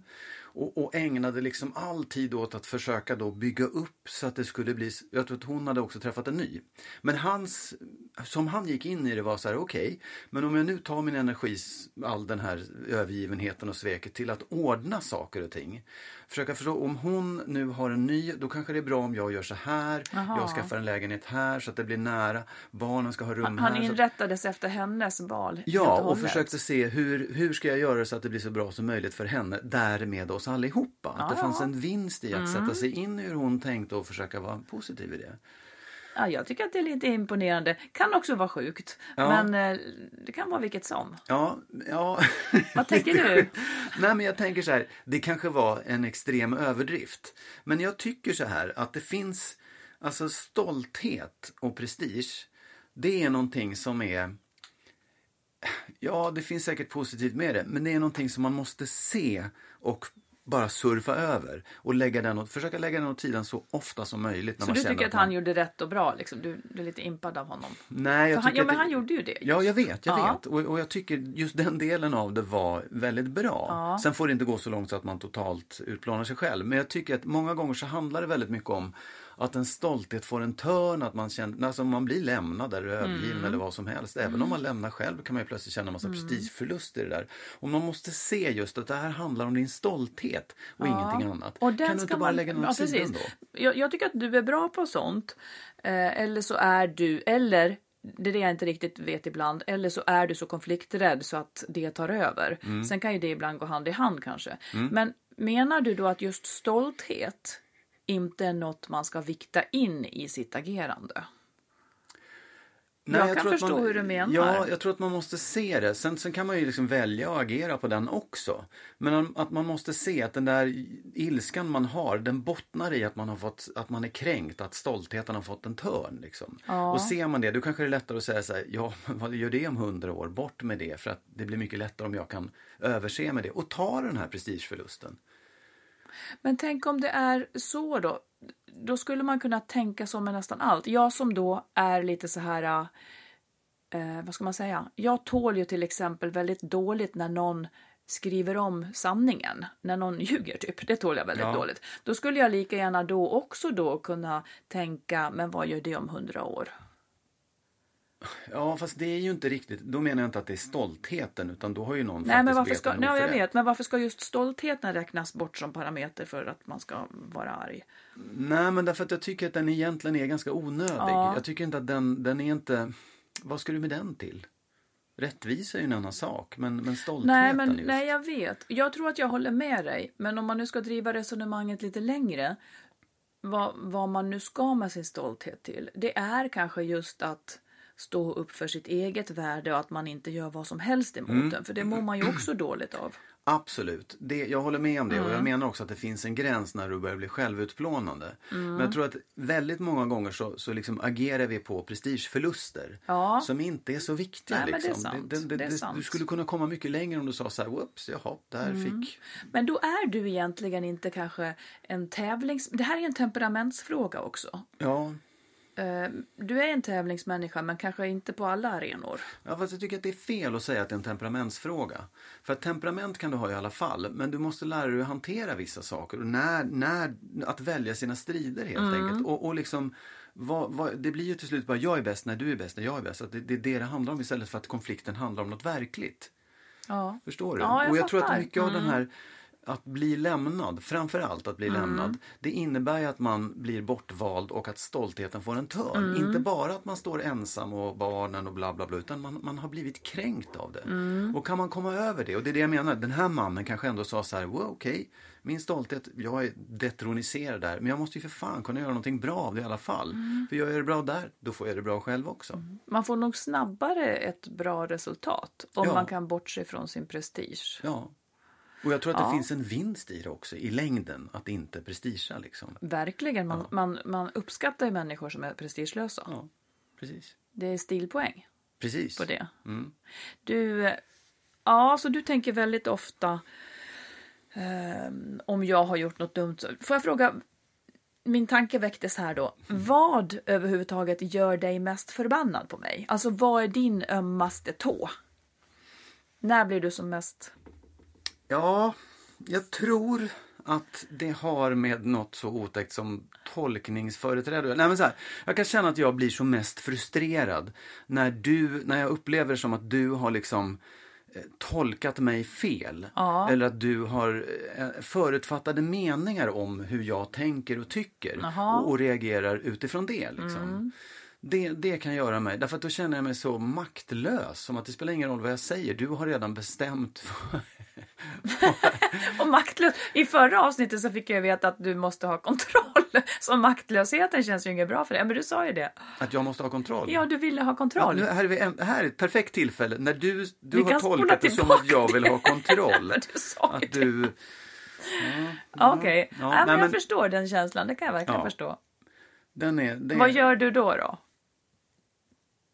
Och, och ägnade liksom all tid åt att försöka då bygga upp så att det skulle bli, jag tror att hon hade också träffat en ny. Men hans, som han gick in i det var så här, okej, men om jag nu tar min energi, all den här övergivenheten och sveket till att ordna saker och ting. Försöka förstå, om hon nu har en ny, då kanske det är bra om jag gör så här, Jaha. jag skaffar en lägenhet här så att det blir nära, barnen ska ha rum Han, här. han så- inrättades efter hennes val. Ja, och försökte se hur, hur ska jag göra så att det blir så bra som möjligt för henne, därmed oss allihopa. Att det Ja. fanns en vinst i att sätta sig in i hur hon tänkte och försöka vara positiv i det. Ja, jag tycker att det är lite imponerande. Kan också vara sjukt, Ja. men eh, det kan vara vilket som. Ja, ja. [laughs] Vad tänker du? [laughs] Nej, men jag tänker så här, det kanske var en extrem överdrift. Men jag tycker så här att det finns, alltså stolthet och prestige, det är någonting som är Ja, det finns säkert positivt med det, men det är någonting som man måste se och bara surfa över och lägga den åt, försöka lägga den åt sidan så ofta som möjligt. När Så du tycker att man- han gjorde rätt och bra? Liksom. Du, du är lite impad av honom? Nej, jag För han, tycker ja, att men han gjorde ju det. Ja, jag vet, jag Ja. vet. Och, och jag tycker just den delen av det var väldigt bra. Ja. Sen får det inte gå så långt så att man totalt utplånar sig själv. Men jag tycker att många gånger så handlar det väldigt mycket om att en stolthet får en törn, att man känner, alltså man blir lämnad eller övergiven Mm. eller vad som helst. Även om man lämnar själv kan man ju plötsligt känna en massa prestigeförlust i det där. Och man måste se just att det här handlar om din stolthet och ingenting annat. Och kan du inte bara man- lägga den ja, åt sidan precis. då? Jag, jag tycker att du är bra på sånt. Eh, eller så är du, eller det är det jag inte riktigt vet ibland, eller så är du så konflikträdd så att det tar över. Mm. Sen kan ju det ibland gå hand i hand kanske. Men menar du då att just stolthet inte är något man ska vikta in i sitt agerande? Jag kan tror att förstå man, hur du menar. Ja, jag tror att man måste se det. Sen, sen kan man ju liksom välja att agera på den också. Men att man måste se att den där ilskan man har, den bottnar i att man, har fått, att man är kränkt, att stoltheten har fått en törn. Liksom. Och ser man det, då kanske det är lättare att säga så här, ja, [laughs] vad gör det om hundra år? Bort med det, för att det blir mycket lättare om jag kan överse med det och ta den här prestigeförlusten. Men tänk om det är så då. Då skulle man kunna tänka så med nästan allt. Jag som då är lite så här, eh, vad ska man säga? Jag tål ju till exempel väldigt dåligt när någon skriver om sanningen, när någon [laughs] ljuger typ. Det tål jag väldigt Ja. dåligt. Då skulle jag lika gärna då också då kunna tänka, men vad gör det om hundra år? Ja, fast det är ju inte riktigt, då menar jag inte att det är stoltheten, utan då har ju någon Nej, men varför ska, nej, jag vet, men varför ska just stoltheten räknas bort som parameter för att man ska vara arg? Nej, men därför att jag tycker att den egentligen är ganska onödig. Ja. Jag tycker inte att den, den är inte... Vad ska du med den till? Rättvisa är ju en annan sak, men, men stoltheten Nej, men, just. nej, jag vet. Jag tror att jag håller med dig. Men om man nu ska driva resonemanget lite längre. Vad, vad man nu ska med sin stolthet till. Det är kanske just att stå upp för sitt eget värde och att man inte gör vad som helst emot Mm. den. För det mår man ju också dåligt av. [clears throat] Absolut, det, jag håller med om det och jag Mm. menar också att det finns en gräns när du börjar bli självutplånande. Mm. Men jag tror att väldigt många gånger så, så liksom agerar vi på prestigeförluster Ja. som inte är så viktiga. Nej, liksom. Det, det, Det. Mm. du skulle kunna komma mycket längre om du sa så här, whoops, jaha, där fick... Men då är du egentligen inte kanske en tävlings... Det här är en temperamentsfråga också. Ja, Du är en tävlingsmänniska men kanske inte på alla arenor. Ja, fast jag tycker att det är fel att säga att det är en temperamentsfråga. För att temperament kan du ha i alla fall, men du måste lära dig att hantera vissa saker. Och när, när, att välja sina strider helt enkelt. Och, och liksom, vad, vad, det blir ju till slut bara jag är bäst när du är bäst när jag är bäst. Att det, det är det det handlar om istället för att konflikten handlar om något verkligt. Ja. Förstår du? Ja, jag och jag tror fattar. att mycket av den här att bli lämnad, framför allt att bli Mm. lämnad, det innebär ju att man blir bortvald och att stoltheten får en törn. Mm. Inte bara att man står ensam och barnen och bla bla bla, utan man, man har blivit kränkt av det. Mm. Och kan man komma över det, och det är det jag menar, den här mannen kanske ändå sa så här, wow, okej, min stolthet, jag är detroniserad där, men jag måste ju för fan kunna göra någonting bra av det i alla fall. Mm. För jag gör det bra där, då får jag det bra själv också. Man får nog snabbare ett bra resultat om Ja. man kan bortse från sin prestige. Ja. Och jag tror att Ja. det finns en vinst i det också, i längden, att inte prestigea liksom. Verkligen, man, man, man uppskattar ju människor som är prestigelösa. Ja, precis. Det är stilpoäng Precis. på det. Mm. Du, ja, så du tänker väldigt ofta ehm, om jag har gjort något dumt. Får jag fråga, min tanke väcktes här då. Vad överhuvudtaget gör dig mest förbannad på mig? Alltså vad är din ömmaste tå? När blir du som mest... Ja, jag tror att det har med något så otäckt som tolkningsföreträde Nej men så här, Jag kan känna att jag blir som mest frustrerad när du, när jag upplever som att du har liksom eh, tolkat mig fel. Ja. Eller att du har eh, förutfattade meningar om hur jag tänker och tycker. Och, och reagerar utifrån det. Liksom. Mm. Det, det kan göra mig, därför att då känner jag mig så maktlös. Som att det spelar ingen roll vad jag säger, du har redan bestämt. [laughs] Och maktlös. I förra avsnittet så fick jag veta att du måste ha kontroll. [laughs] Så maktlösheten känns ju inget bra för dig. Men du sa ju det. att jag måste ha kontroll. Ja, du ville ha Ja, kontroll. nu, här, är vi, en- här är ett perfekt tillfälle när du, du Vi har tolkat det som att jag vill ha [laughs] kontroll. Du sa att du, Okej, Ja, ja, nej, men jag men- förstår den känslan. Det kan jag verkligen Ja. förstå. den är, det, Vad gör du då? då?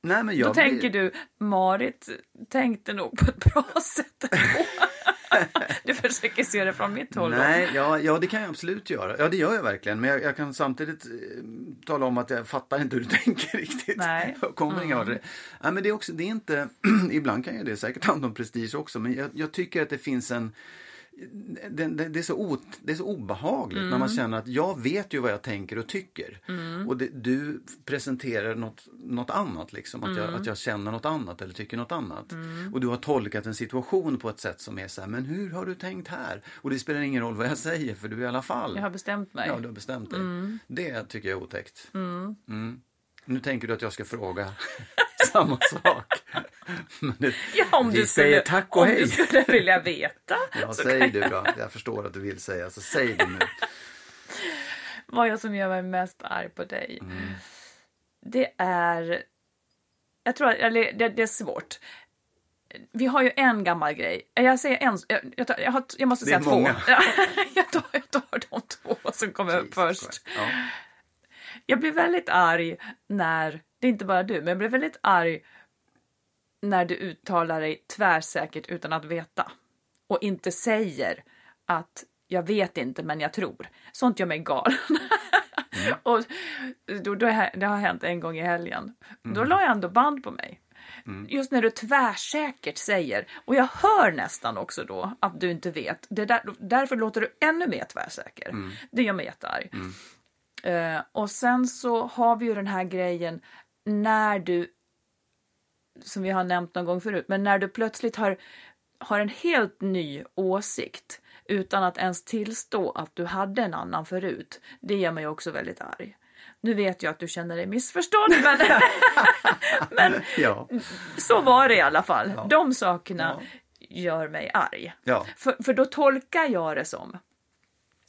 Nej, men jag Då blir- tänker du, Marit tänkte nog på ett bra [laughs] sätt. [laughs] Du försöker se det från mitt håll. Nej, ja, ja, det kan jag absolut göra. Ja, det gör jag verkligen. Men jag, jag kan samtidigt eh, tala om att jag fattar inte hur du [laughs] tänker riktigt. Nej. Mm. Jag kommer ingen vart. Nej, men det är också, det är inte, [clears throat] ibland kan ju det säkert handla om prestige också, men jag, jag tycker att det finns en det, det, det, är så o, det är så obehagligt när Mm. man känner att jag vet ju vad jag tänker och tycker. Och det, du presenterar något, något annat, liksom. Att, Mm. jag, att jag känner något annat eller tycker något annat. Och du har tolkat en situation på ett sätt som är så här, men hur har du tänkt här? Och det spelar ingen roll vad jag säger för du är i alla fall. Jag har bestämt mig. Ja, du har bestämt dig. Det tycker jag är otäckt. Nu tänker du att jag ska fråga [laughs] samma sak. Det, Ja, om vi du säger skulle, tack och om hej. du skulle vilja veta. [laughs] Ja, säg du då. Jag förstår att du vill säga, så säg det nu. [laughs] Vad jag som gör mig mest arg på dig. Mm. Det är... Jag tror att eller, det, det är svårt. Vi har ju en gammal grej. Jag säger en... Jag, jag, tar, jag, har, jag måste säga två. jag, tar, jag tar de två som kommer upp Jesus först. Christ. Ja. Jag blir väldigt arg när, det är inte bara du, men jag blir väldigt arg när du uttalar dig tvärsäkert utan att veta. Och inte säger att jag vet inte men jag tror. Sånt gör mig galen. [laughs] och då, då, det har hänt en gång i helgen. Då la jag ändå band på mig. Just när du tvärsäkert säger, och jag hör nästan också då att du inte vet. Det där, därför låter du ännu mer tvärsäker. Det gör mig jättearg. Eh, och sen så har vi ju den här grejen när du, som vi har nämnt någon gång förut, men när du plötsligt har, har en helt ny åsikt utan att ens tillstå att du hade en annan förut. Det gör mig också väldigt arg. Nu vet jag att du känner dig missförstådd, [laughs] men, [laughs] men Ja. så var det i alla fall. De sakerna gör mig arg. Ja. För, för då tolkar jag det som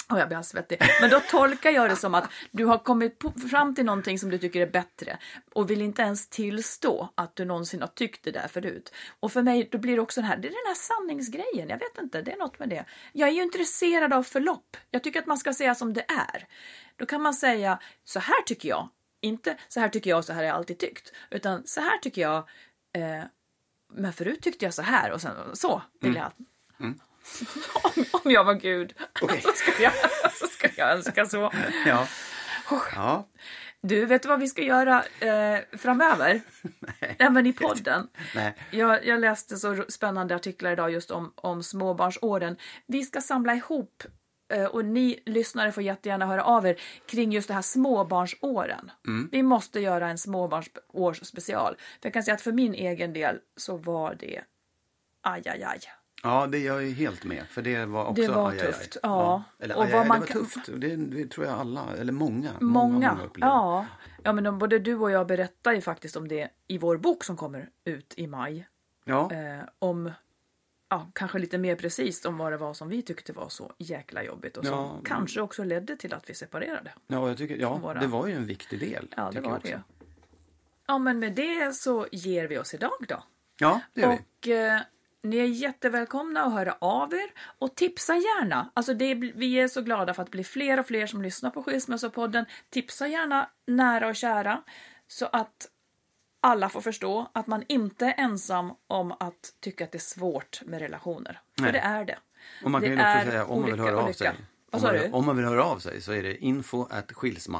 och jag blir svettig. Men då tolkar jag det som att du har kommit fram till någonting som du tycker är bättre och vill inte ens tillstå att du någonsin har tyckt det där förut. Och för mig då blir det också den här, det är den här sanningsgrejen. Jag vet inte, det är något med det. Jag är ju intresserad av förlopp. Jag tycker att man ska säga som det är. Då kan man säga, så här tycker jag. Inte så här tycker jag, så här har jag alltid tyckt. Utan så här tycker jag. Eh, men förut tyckte jag så här och sen så vill jag. Om, om jag var Gud [laughs] så, ska jag, så ska jag önska så. Ja. ja. Du, vet du vad vi ska göra eh, framöver? [laughs] Nej. Även i podden. Nej. Jag, jag läste så spännande artiklar idag just om, om småbarnsåren. Vi ska samla ihop eh, och ni lyssnare får jättegärna höra av er kring just det här småbarnsåren. Vi måste göra en småbarnsårsspecial. För jag kan säga att för min egen del så var det aj, aj, aj. Ja, det jag är helt med. För det var också Det var aj, aj, aj. tufft, ja. Eller Och aj, vad aj, man det var kan- tufft. Det, det tror jag alla, eller många. Många. upplever. ja. ja, men de, både du och jag berättar ju faktiskt om det i vår bok som kommer ut i maj. Ja. Eh, om, ja, kanske lite mer precis om vad det var som vi tyckte var så jäkla jobbigt och som Ja. kanske också ledde till att vi separerade. Ja, jag tycker, ja, våra- det var ju en viktig del. Ja, det var det. Ja, men med det så ger vi oss idag då. Ja, det gör vi. Och eh, ni är jättevälkomna att höra av er och tipsa gärna. Alltså det, vi är så glada för att blir fler och fler som lyssnar på Skilsmässopodden. Tipsa gärna nära och kära så att alla får förstå att man inte är ensam om att tycka att det är svårt med relationer. För Nej. det är det. Och man kan det ju också säga om man vill höra av sig. Om man, vill- om man vill höra av sig så är det info at skilsma.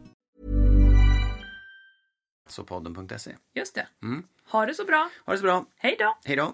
Så podden.se. Just det. Mm. Ha det så bra. Ha det så bra. Hej då! Hej då.